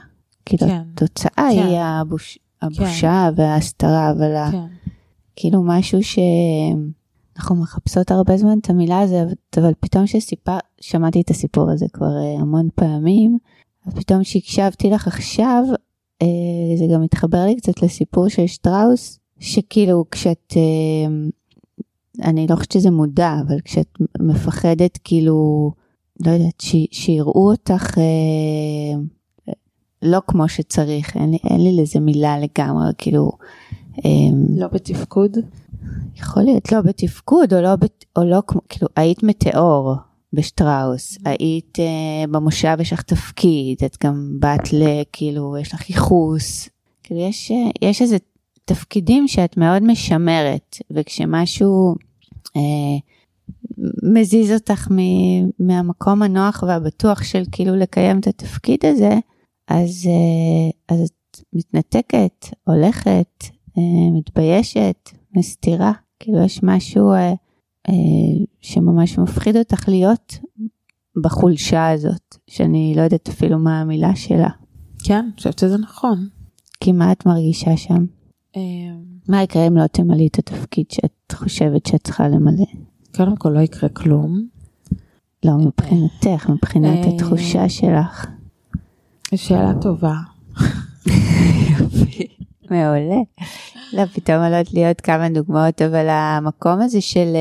כאילו כן. התוצאה כן. היא הבוש, הבושה כן. וההסתרה, אבל כן. כאילו משהו ש... אנחנו מחפשות הרבה זמן את המילה הזאת, אבל פתאום שסיפר, שמעתי את הסיפור הזה כבר אה, המון פעמים, אז פתאום שהקשבתי לך עכשיו, אה, זה גם מתחבר לי קצת לסיפור של שטראוס, שכאילו כשאת, אה, אני לא חושבת שזה מודע, אבל כשאת מפחדת כאילו, לא יודעת, ש, שיראו אותך לא כמו שצריך, אין לי, אין לי לזה מילה לגמרי, כאילו... לא בתפקוד? יכול להיות לא בתפקוד, או לא, או לא כמו, כאילו, היית מטאור בשטראוס, היית uh, במושב יש לך תפקיד, את גם באת ל... כאילו, יש לך ייחוס, כאילו, יש, יש איזה תפקידים שאת מאוד משמרת, וכשמשהו uh, מזיז אותך מ, מהמקום הנוח והבטוח של כאילו לקיים את התפקיד הזה, אז, uh, אז את מתנתקת, הולכת, uh, מתביישת, מסתירה, כאילו יש משהו uh, שממש מפחיד אותך להיות בחולשה הזאת, שאני לא יודעת אפילו מה המילה שלה. כן, אני חושבת שזה נכון. כי מה את מרגישה שם? מה יקרה אם לא תמלאי את התפקיד שאת חושבת שאת צריכה למלא? קודם כל לא יקרה כלום. לא, מבחינתך, מבחינת התחושה שלך. שאלה טובה. מעולה. לא, פתאום עולות לי עוד כמה דוגמאות, אבל המקום הזה של,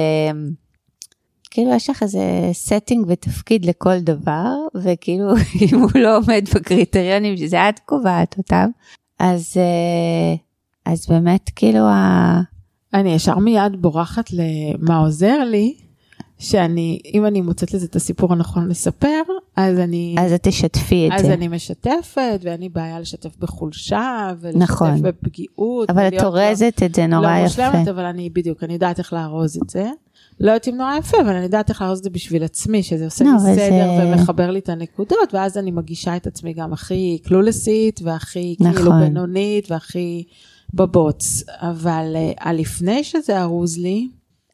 כאילו יש לך איזה setting ותפקיד לכל דבר, וכאילו (laughs) אם הוא לא עומד בקריטריונים שזה את קובעת אותם, אז, אז באמת כאילו ה... אני ישר מיד בורחת למה עוזר לי, שאני, אם אני מוצאת לזה את הסיפור הנכון לספר, אז אני... אז את תשתפי את אז זה. אז אני משתפת, ואין לי בעיה לשתף בחולשה, ולשתף נכון. בפגיעות. אבל את אורזת לא, את זה נורא לא יפה. לא מושלמת, אבל אני בדיוק, אני יודעת איך לארוז את זה. לא יודעת אם נורא יפה, אבל אני יודעת איך לארוז את זה בשביל עצמי, שזה עושה לא, לי סדר זה... ומחבר לי את הנקודות, ואז אני מגישה את עצמי גם הכי קלולסית, והכי כאילו נכון. כאילו בינונית, והכי בבוץ. אבל הלפני אה, שזה ארוז לי,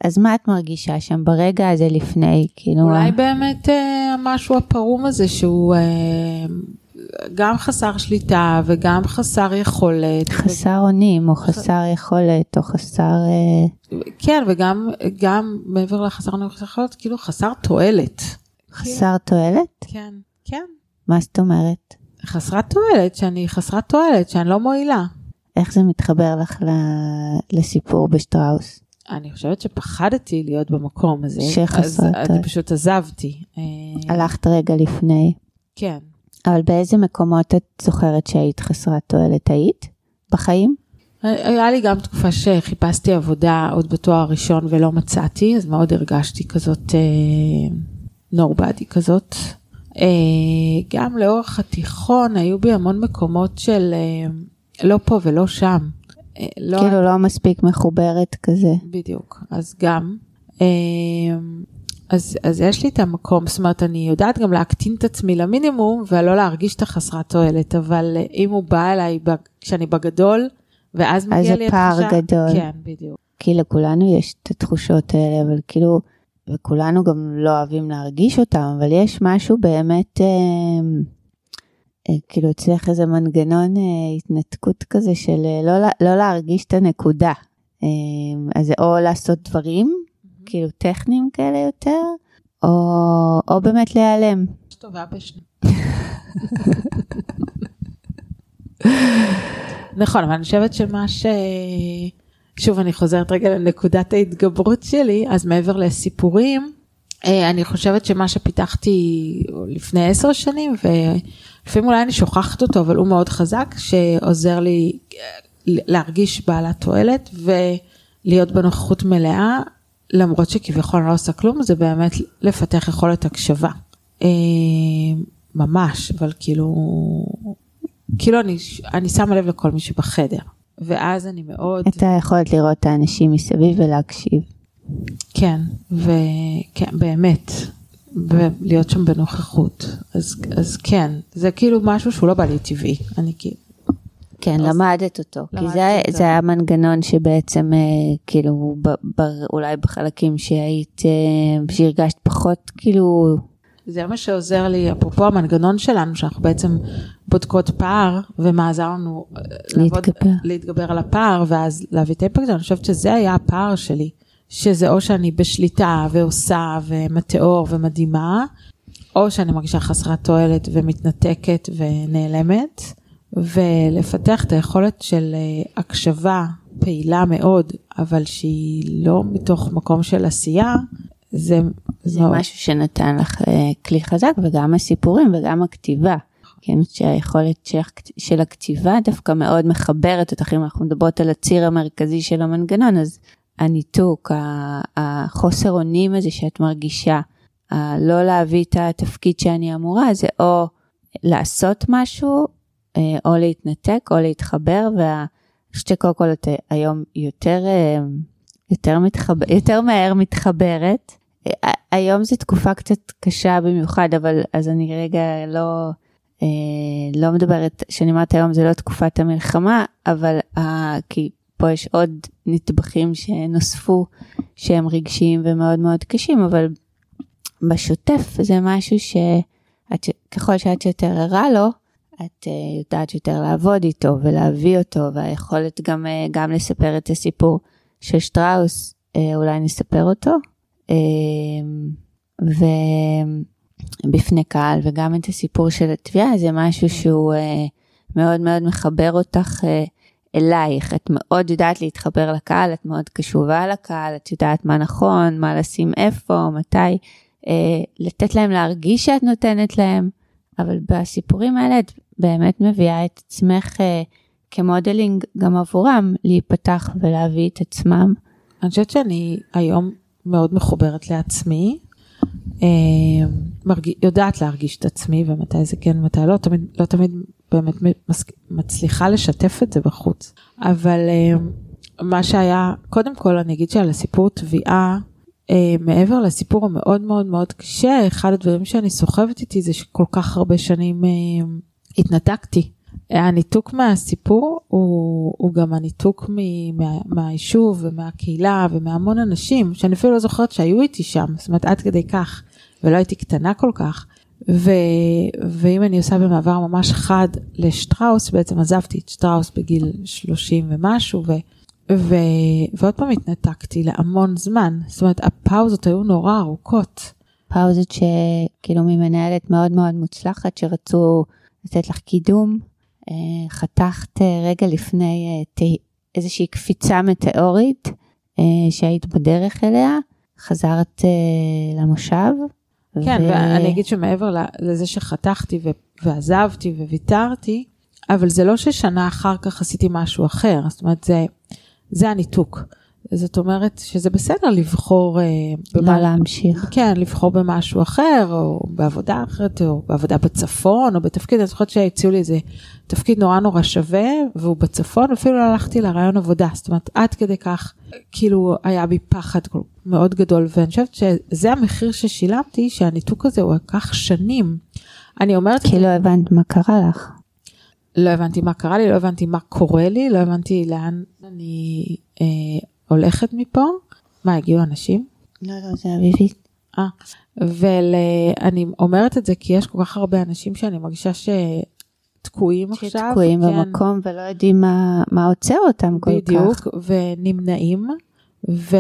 אז מה את מרגישה שם ברגע הזה לפני, כאילו? אולי. באמת אה, משהו הפרום הזה שהוא אה, גם חסר שליטה וגם חסר יכולת. חסר אונים, או חסר יכולת, או חסר... אה... כן, וגם גם מעבר לחסר אונים וחסר יכולת, כאילו חסר תועלת. חסר כן. תועלת? כן, כן. מה זאת אומרת? חסרת תועלת, שאני חסרת תועלת, שאני לא מועילה. איך זה מתחבר לך לסיפור בשטראוס? אני חושבת שפחדתי להיות במקום הזה. שחסרת. אז אני פשוט עזבתי. אה, הלכת רגע לפני. כן. אבל באיזה מקומות את זוכרת שהיית חסרת תועלת? היית? בחיים? היה לי גם תקופה שחיפשתי עבודה עוד בתואר הראשון ולא מצאתי, אז מאוד הרגשתי כזאת נורבדי uh, כזאת. גם לאורך התיכון היו בי המון מקומות של לא פה ולא שם. לא... כאילו לא מספיק מחוברת כזה. בדיוק, אז גם. אמ, אז, אז יש לי את המקום, זאת אומרת, אני יודעת גם להקטין את עצמי למינימום ולא להרגיש את החסרת תועלת, אבל אם הוא בא אליי כשאני בגדול, ואז מגיע לי התחושה... אז זה פער גדול. כן, בדיוק. כי לכולנו יש את התחושות האלה, אבל כאילו, וכולנו גם לא אוהבים להרגיש אותם, אבל יש משהו באמת... אה, אה, כאילו אצלך איזה מנגנון אה, התנתקות כזה של אה, לא, לא להרגיש את הנקודה. אז זה או לעשות דברים, mm-hmm. כאילו טכניים כאלה יותר, או, או באמת להיעלם. טובה בשני. (laughs) נכון, אבל אני חושבת שמה ש... שוב, אני חוזרת רגע לנקודת ההתגברות שלי, אז מעבר לסיפורים, אני חושבת שמה שפיתחתי לפני עשר שנים, לפעמים אולי אני שוכחת אותו, אבל הוא מאוד חזק, שעוזר לי אה, להרגיש בעלת תועלת ולהיות בנוכחות מלאה, למרות שכביכול אני לא עושה כלום, זה באמת לפתח יכולת הקשבה. אה, ממש, אבל כאילו, כאילו אני, אני שמה לב לכל מי שבחדר, ואז אני מאוד... את היכולת לראות את האנשים מסביב ולהקשיב. כן, וכן, באמת. ולהיות שם בנוכחות. אז, אז כן, זה כאילו משהו שהוא לא בא לי טבעי. אני כאילו... כן, אז... למדת אותו. כי זה, אותו. זה היה מנגנון שבעצם, אה, כאילו, ב, ב, אולי בחלקים שהיית, אה, שהרגשת פחות, כאילו... זה מה שעוזר לי, אפרופו המנגנון שלנו, שאנחנו בעצם בודקות פער, ומה עזר לנו להתגבר. לעבוד, להתגבר על הפער, ואז להביא את האימפקט, אני חושבת שזה היה הפער שלי. שזה או שאני בשליטה ועושה ומטאור ומדהימה, או שאני מרגישה חסרת תועלת ומתנתקת ונעלמת, ולפתח את היכולת של אה, הקשבה פעילה מאוד, אבל שהיא לא מתוך מקום של עשייה, זה... זה מאוד... משהו שנתן לך אה, כלי חזק, וגם הסיפורים וגם הכתיבה. כן, שהיכולת של, של הכתיבה דווקא מאוד מחברת אותך, אם אנחנו מדברות על הציר המרכזי של המנגנון, אז הניתוק, החוסר אונים הזה שאת מרגישה, לא להביא את התפקיד שאני אמורה, זה או לעשות משהו, אה, או להתנתק, או להתחבר, ואני חושבת שקודם כל את היום יותר, אה, יותר, מתחבר, יותר מהר מתחברת. אה, היום זו תקופה קצת קשה במיוחד, אבל אז אני רגע לא, לא מדברת, כשאני אומרת היום זה לא תקופת המלחמה, אבל כי פה יש עוד נטבחים שנוספו שהם רגשיים ומאוד מאוד קשים, אבל בשוטף זה משהו שככל שאת יותר ערה לו, את uh, יודעת יותר לעבוד איתו ולהביא אותו, והיכולת גם, uh, גם לספר את הסיפור של שטראוס, uh, אולי נספר אותו, uh, ובפני קהל, וגם את הסיפור של התביעה, זה משהו שהוא מאוד מאוד מחבר אותך אלייך, את מאוד יודעת להתחבר לקהל, את מאוד קשובה לקהל, את יודעת מה נכון, מה לשים איפה, מתי, אה, לתת להם להרגיש שאת נותנת להם, אבל בסיפורים האלה את באמת מביאה את עצמך אה, כמודלינג גם עבורם, להיפתח ולהביא את עצמם. אני חושבת שאני היום מאוד מחוברת לעצמי, אה, מרג... יודעת להרגיש את עצמי ומתי זה כן ומתי לא, תמיד, לא תמיד באמת מצליחה לשתף את זה בחוץ. אבל אה, מה שהיה, קודם כל אני אגיד שעל הסיפור תביעה, אה, מעבר לסיפור המאוד מאוד מאוד קשה, אחד הדברים שאני סוחבת איתי זה שכל כך הרבה שנים התנתקתי. הניתוק מהסיפור הוא, הוא גם הניתוק מ, מה, מהיישוב ומהקהילה ומהמון אנשים שאני אפילו לא זוכרת שהיו איתי שם, זאת אומרת עד כדי כך, ולא הייתי קטנה כל כך. ו, ואם אני עושה במעבר ממש חד לשטראוס, בעצם עזבתי את שטראוס בגיל 30 ומשהו, ו, ו, ועוד פעם התנתקתי להמון זמן, זאת אומרת הפאוזות היו נורא ארוכות. פאוזות שכאילו ממנהלת מאוד מאוד מוצלחת שרצו לתת לך קידום, אה, חתכת אה, רגע לפני אה, איזושהי קפיצה מטאורית שהיית בדרך אליה, חזרת למושב. כן, ו... ואני אגיד שמעבר לזה שחתכתי ועזבתי וויתרתי, אבל זה לא ששנה אחר כך עשיתי משהו אחר, זאת אומרת, זה, זה הניתוק. זאת אומרת שזה בסדר לבחור... אה, לא במה, להמשיך. כן, לבחור במשהו אחר, או בעבודה אחרת, או בעבודה בצפון, או בתפקיד, אני זוכרת שהציעו לי איזה תפקיד נורא נורא שווה, והוא בצפון, אפילו לא הלכתי לרעיון עבודה, זאת אומרת, עד כדי כך, כאילו, היה בי פחד מאוד גדול, ואני חושבת שזה המחיר ששילמתי, שהניתוק הזה הוא לקח שנים. אני אומרת... כי לא הבנת מה קרה לך. לא הבנתי מה קרה לי, לא הבנתי מה קורה לי, לא הבנתי לאן אני... אה, הולכת מפה. מה, הגיעו אנשים? לא, לא, זה אביבית. אה, ואני אומרת את זה כי יש כל כך הרבה אנשים שאני מרגישה שתקועים עכשיו. שתקועים כן. במקום ולא יודעים מה, מה עוצר אותם כל בדיוק, כך. בדיוק, ונמנעים, ו...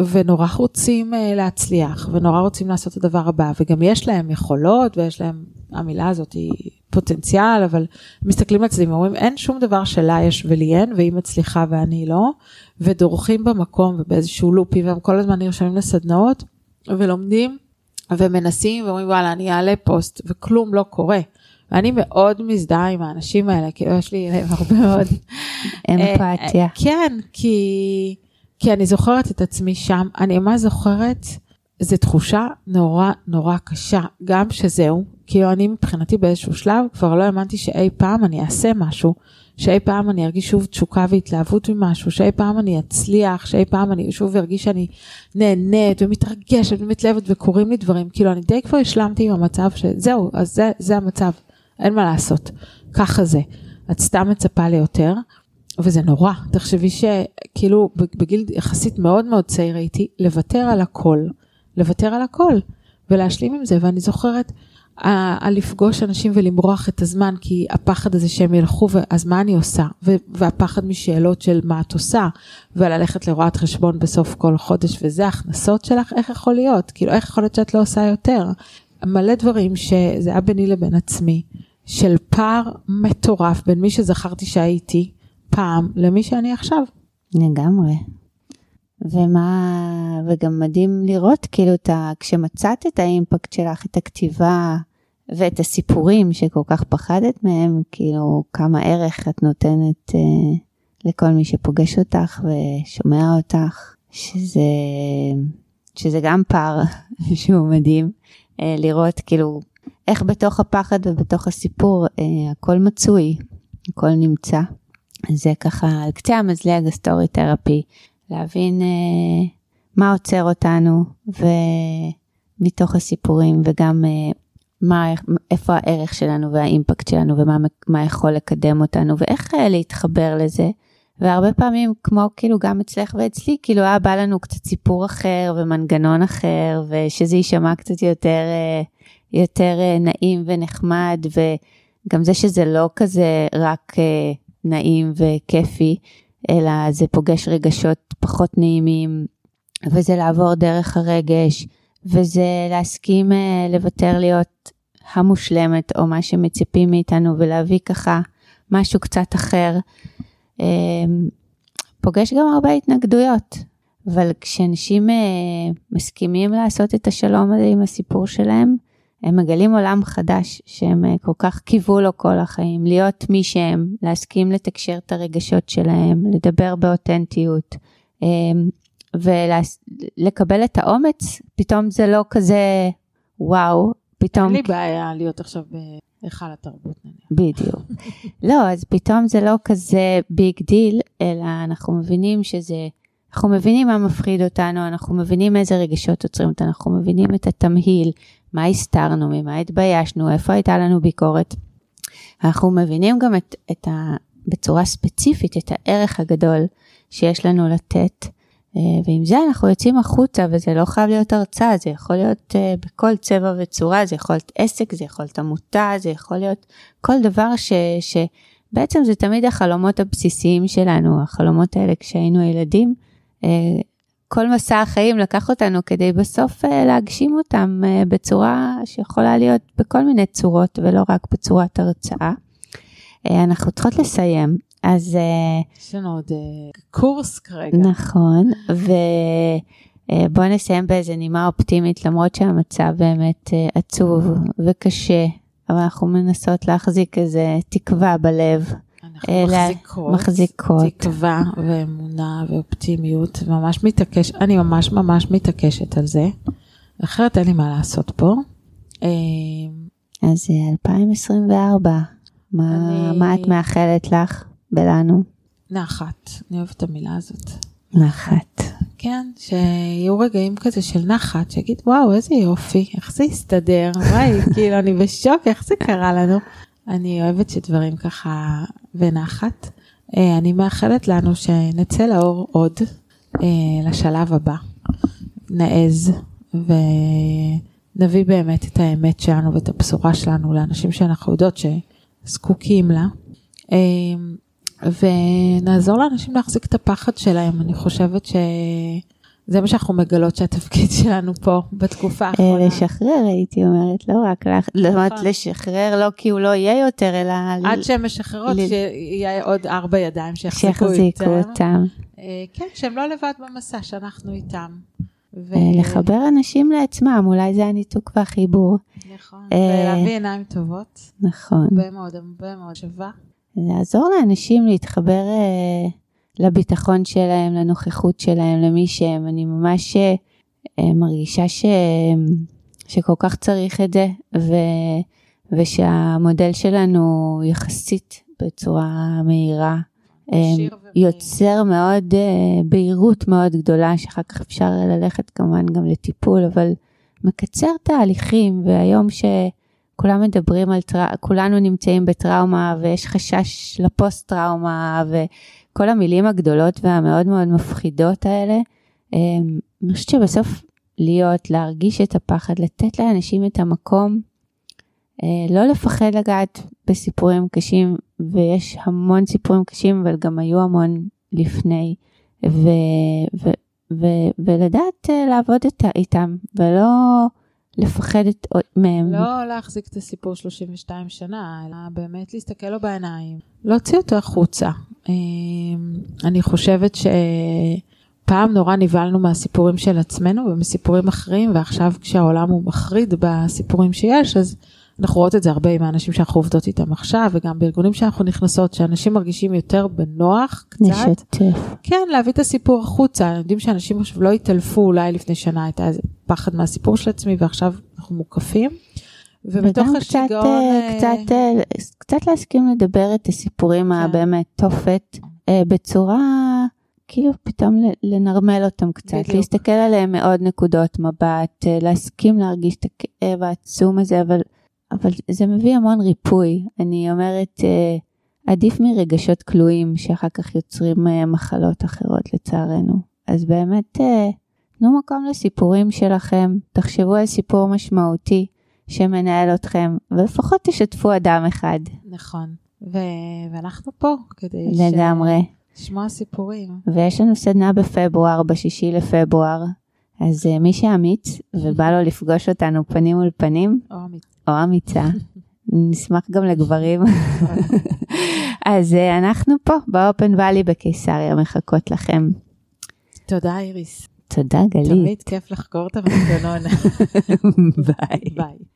ונורא רוצים אה, להצליח, ונורא רוצים לעשות את הדבר הבא, וגם יש להם יכולות, ויש להם, המילה הזאת היא פוטנציאל, אבל מסתכלים על צדדים ואומרים, אין שום דבר שלה יש ולי אין, והיא מצליחה ואני לא, ודורכים במקום ובאיזשהו לופים, והם כל הזמן נרשמים לסדנאות, ולומדים, ומנסים, ואומרים, וואלה, אני אעלה פוסט, וכלום לא קורה. ואני מאוד מזדהה עם האנשים האלה, כי יש לי הרבה מאוד... (laughs) אמפתיה. אה, כן, כי... כי אני זוכרת את עצמי שם, אני ממש זוכרת, זו תחושה נורא נורא קשה, גם שזהו, כאילו אני מבחינתי באיזשהו שלב כבר לא האמנתי שאי פעם אני אעשה משהו, שאי פעם אני ארגיש שוב תשוקה והתלהבות ממשהו, שאי פעם אני אצליח, שאי פעם אני שוב ארגיש שאני נהנית ומתרגשת ומתלהבת וקורים לי דברים, כאילו אני די כבר השלמתי עם המצב שזהו, אז זה, זה המצב, אין מה לעשות, ככה זה. את סתם מצפה ליותר. וזה נורא, תחשבי שכאילו בגיל יחסית מאוד מאוד צעיר הייתי לוותר על הכל, לוותר על הכל ולהשלים עם זה, ואני זוכרת, על לפגוש אנשים ולמרוח את הזמן, כי הפחד הזה שהם ילכו, אז מה אני עושה? והפחד משאלות של מה את עושה, וללכת לרואת חשבון בסוף כל חודש, וזה ההכנסות שלך, איך יכול להיות? כאילו, איך יכול להיות שאת לא עושה יותר? מלא דברים שזה היה ביני לבין עצמי, של פער מטורף בין מי שזכרתי שהייתי פעם למי שאני עכשיו. לגמרי. ומה, וגם מדהים לראות כאילו את ה... כשמצאת את האימפקט שלך, את הכתיבה ואת הסיפורים שכל כך פחדת מהם, כאילו כמה ערך את נותנת אה, לכל מי שפוגש אותך ושומע אותך, שזה, שזה גם פער (laughs) שהוא מדהים, אה, לראות כאילו איך בתוך הפחד ובתוך הסיפור אה, הכל מצוי, הכל נמצא. זה ככה על קצה המזלג הסטורי תרפי. להבין uh, מה עוצר אותנו ומתוך הסיפורים וגם uh, מה, איפה הערך שלנו והאימפקט שלנו ומה יכול לקדם אותנו ואיך uh, להתחבר לזה. והרבה פעמים כמו כאילו גם אצלך ואצלי כאילו היה בא לנו קצת סיפור אחר ומנגנון אחר ושזה יישמע קצת יותר יותר נעים ונחמד וגם זה שזה לא כזה רק נעים וכיפי אלא זה פוגש רגשות פחות נעימים, וזה לעבור דרך הרגש, וזה להסכים אה, לוותר להיות המושלמת, או מה שמצפים מאיתנו, ולהביא ככה משהו קצת אחר. אמ, פוגש גם הרבה התנגדויות, אבל כשאנשים אה, מסכימים לעשות את השלום הזה עם הסיפור שלהם, הם מגלים עולם חדש שהם אה, כל כך קיוו לו כל החיים, להיות מי שהם, להסכים לתקשר את הרגשות שלהם, לדבר באותנטיות, אמ, ולקבל את האומץ, פתאום זה לא כזה וואו, פתאום... אין לי בעיה להיות עכשיו בהיכל התרבות נניח. בדיוק. (laughs) לא, אז פתאום זה לא כזה big deal, אלא אנחנו מבינים שזה... אנחנו מבינים מה מפחיד אותנו, אנחנו מבינים איזה רגשות עוצרים אותנו, אנחנו מבינים את התמהיל, מה הסתרנו, ממה התביישנו, איפה הייתה לנו ביקורת. אנחנו מבינים גם את, את ה, בצורה ספציפית את הערך הגדול שיש לנו לתת, אה, ועם זה אנחנו יוצאים החוצה, וזה לא חייב להיות הרצאה, זה יכול להיות אה, בכל צבע וצורה, זה יכול להיות עסק, זה יכול להיות עמותה, זה יכול להיות כל דבר ש... שבעצם זה תמיד החלומות הבסיסיים שלנו, החלומות האלה כשהיינו ילדים. אה, כל מסע החיים לקח אותנו כדי בסוף להגשים אותם בצורה שיכולה להיות בכל מיני צורות ולא רק בצורת הרצאה. אנחנו צריכות לסיים, אז... אה, יש לנו עוד אה, קורס כרגע. נכון, ובוא אה, נסיים באיזה נימה אופטימית, למרות שהמצב באמת עצוב וקשה, אבל אנחנו מנסות להחזיק איזה תקווה בלב. אנחנו מחזיקות, מחזיקות תקווה ואמונה ואופטימיות, ממש מתעקש, אני ממש ממש מתעקשת על זה, אחרת אין לי מה לעשות פה. אז 2024, מה, אני... מה את מאחלת לך? בלנו? נחת, אני אוהבת את המילה הזאת. נחת. כן, שיהיו רגעים כזה של נחת, שיגיד וואו איזה יופי, איך זה הסתדר, וואי, (laughs) כאילו אני בשוק, איך זה קרה לנו. אני אוהבת שדברים ככה בנחת. אה, אני מאחלת לנו שנצא לאור עוד אה, לשלב הבא, נעז ונביא באמת את האמת שלנו ואת הבשורה שלנו לאנשים שאנחנו יודעות שזקוקים לה. אה, ונעזור לאנשים להחזיק את הפחד שלהם, אני חושבת שזה מה שאנחנו מגלות שהתפקיד שלנו פה בתקופה אה, האחרונה. לשחרר הייתי אומרת, לא רק לך, זאת אומרת נכון. לשחרר לא כי הוא לא יהיה יותר, אלא... עד שהן משחררות, שיהיה עוד ארבע ידיים שיחזיקו אותם. אה, כן, שהם לא לבד במסע, שאנחנו איתם. ו... לחבר אנשים לעצמם, אולי זה הניתוק והחיבור. נכון, ולהביא עיניים טובות. נכון. הרבה מאוד, הרבה מאוד שווה. לעזור לאנשים להתחבר לביטחון שלהם, לנוכחות שלהם, למי שהם. אני ממש uh, מרגישה ש, שכל כך צריך את זה, ו, ושהמודל שלנו יחסית בצורה מהירה. יוצר מאוד בהירות מאוד גדולה שאחר כך אפשר ללכת כמובן גם לטיפול אבל מקצר תהליכים והיום ש... כולם מדברים על, טראומה, כולנו נמצאים בטראומה ויש חשש לפוסט וכל המילים הגדולות והמאוד מאוד מפחידות האלה. אמ, אני חושבת שבסוף להיות, להרגיש את הפחד, לתת לאנשים את המקום אה, לא לפחד לגעת בסיפורים קשים, ויש המון סיפורים קשים, אבל גם היו המון לפני, ו, ו, ו, ולדעת אה, לעבוד איתם, ולא לפחד את, מהם. לא להחזיק את הסיפור 32 שנה, אלא באמת להסתכל לו בעיניים, להוציא אותו החוצה. אה, אני חושבת ש... פעם נורא נבהלנו מהסיפורים של עצמנו ומסיפורים אחרים, ועכשיו כשהעולם הוא מחריד בסיפורים שיש, אז אנחנו רואות את זה הרבה עם האנשים שאנחנו עובדות איתם עכשיו, וגם בארגונים שאנחנו נכנסות, שאנשים מרגישים יותר בנוח קצת. נשתף. כן, להביא את הסיפור החוצה. יודעים שאנשים עכשיו לא התעלפו, אולי לפני שנה הייתה איזה פחד מהסיפור של עצמי, ועכשיו אנחנו מוקפים. ובתוך השיגעון... קצת, אה, קצת, אה, קצת להסכים לדבר את הסיפורים כן. הבאמת תופת אה, בצורה... כאילו פתאום לנרמל אותם קצת, בדיוק. להסתכל עליהם מעוד נקודות מבט, להסכים להרגיש את הכאב העצום הזה, אבל אבל זה מביא המון ריפוי. אני אומרת, אה, עדיף מרגשות כלואים שאחר כך יוצרים אה, מחלות אחרות לצערנו. אז באמת, אה, תנו מקום לסיפורים שלכם, תחשבו על סיפור משמעותי שמנהל אתכם, ולפחות תשתפו אדם אחד. נכון, ו- ואנחנו פה כדי לגמרי. ש... לשמוע סיפורים. ויש לנו סדנה בפברואר, בשישי לפברואר, אז מי שאמיץ ובא לו לפגוש אותנו פנים מול פנים, או אמיץ. או אמיצה, נשמח גם לגברים. (laughs) אז אה, אנחנו פה באופן ואלי בקיסריה מחכות לכם. תודה איריס. תודה גלית. תמיד כיף לחקור את המנגנון. (laughs) ביי. ביי.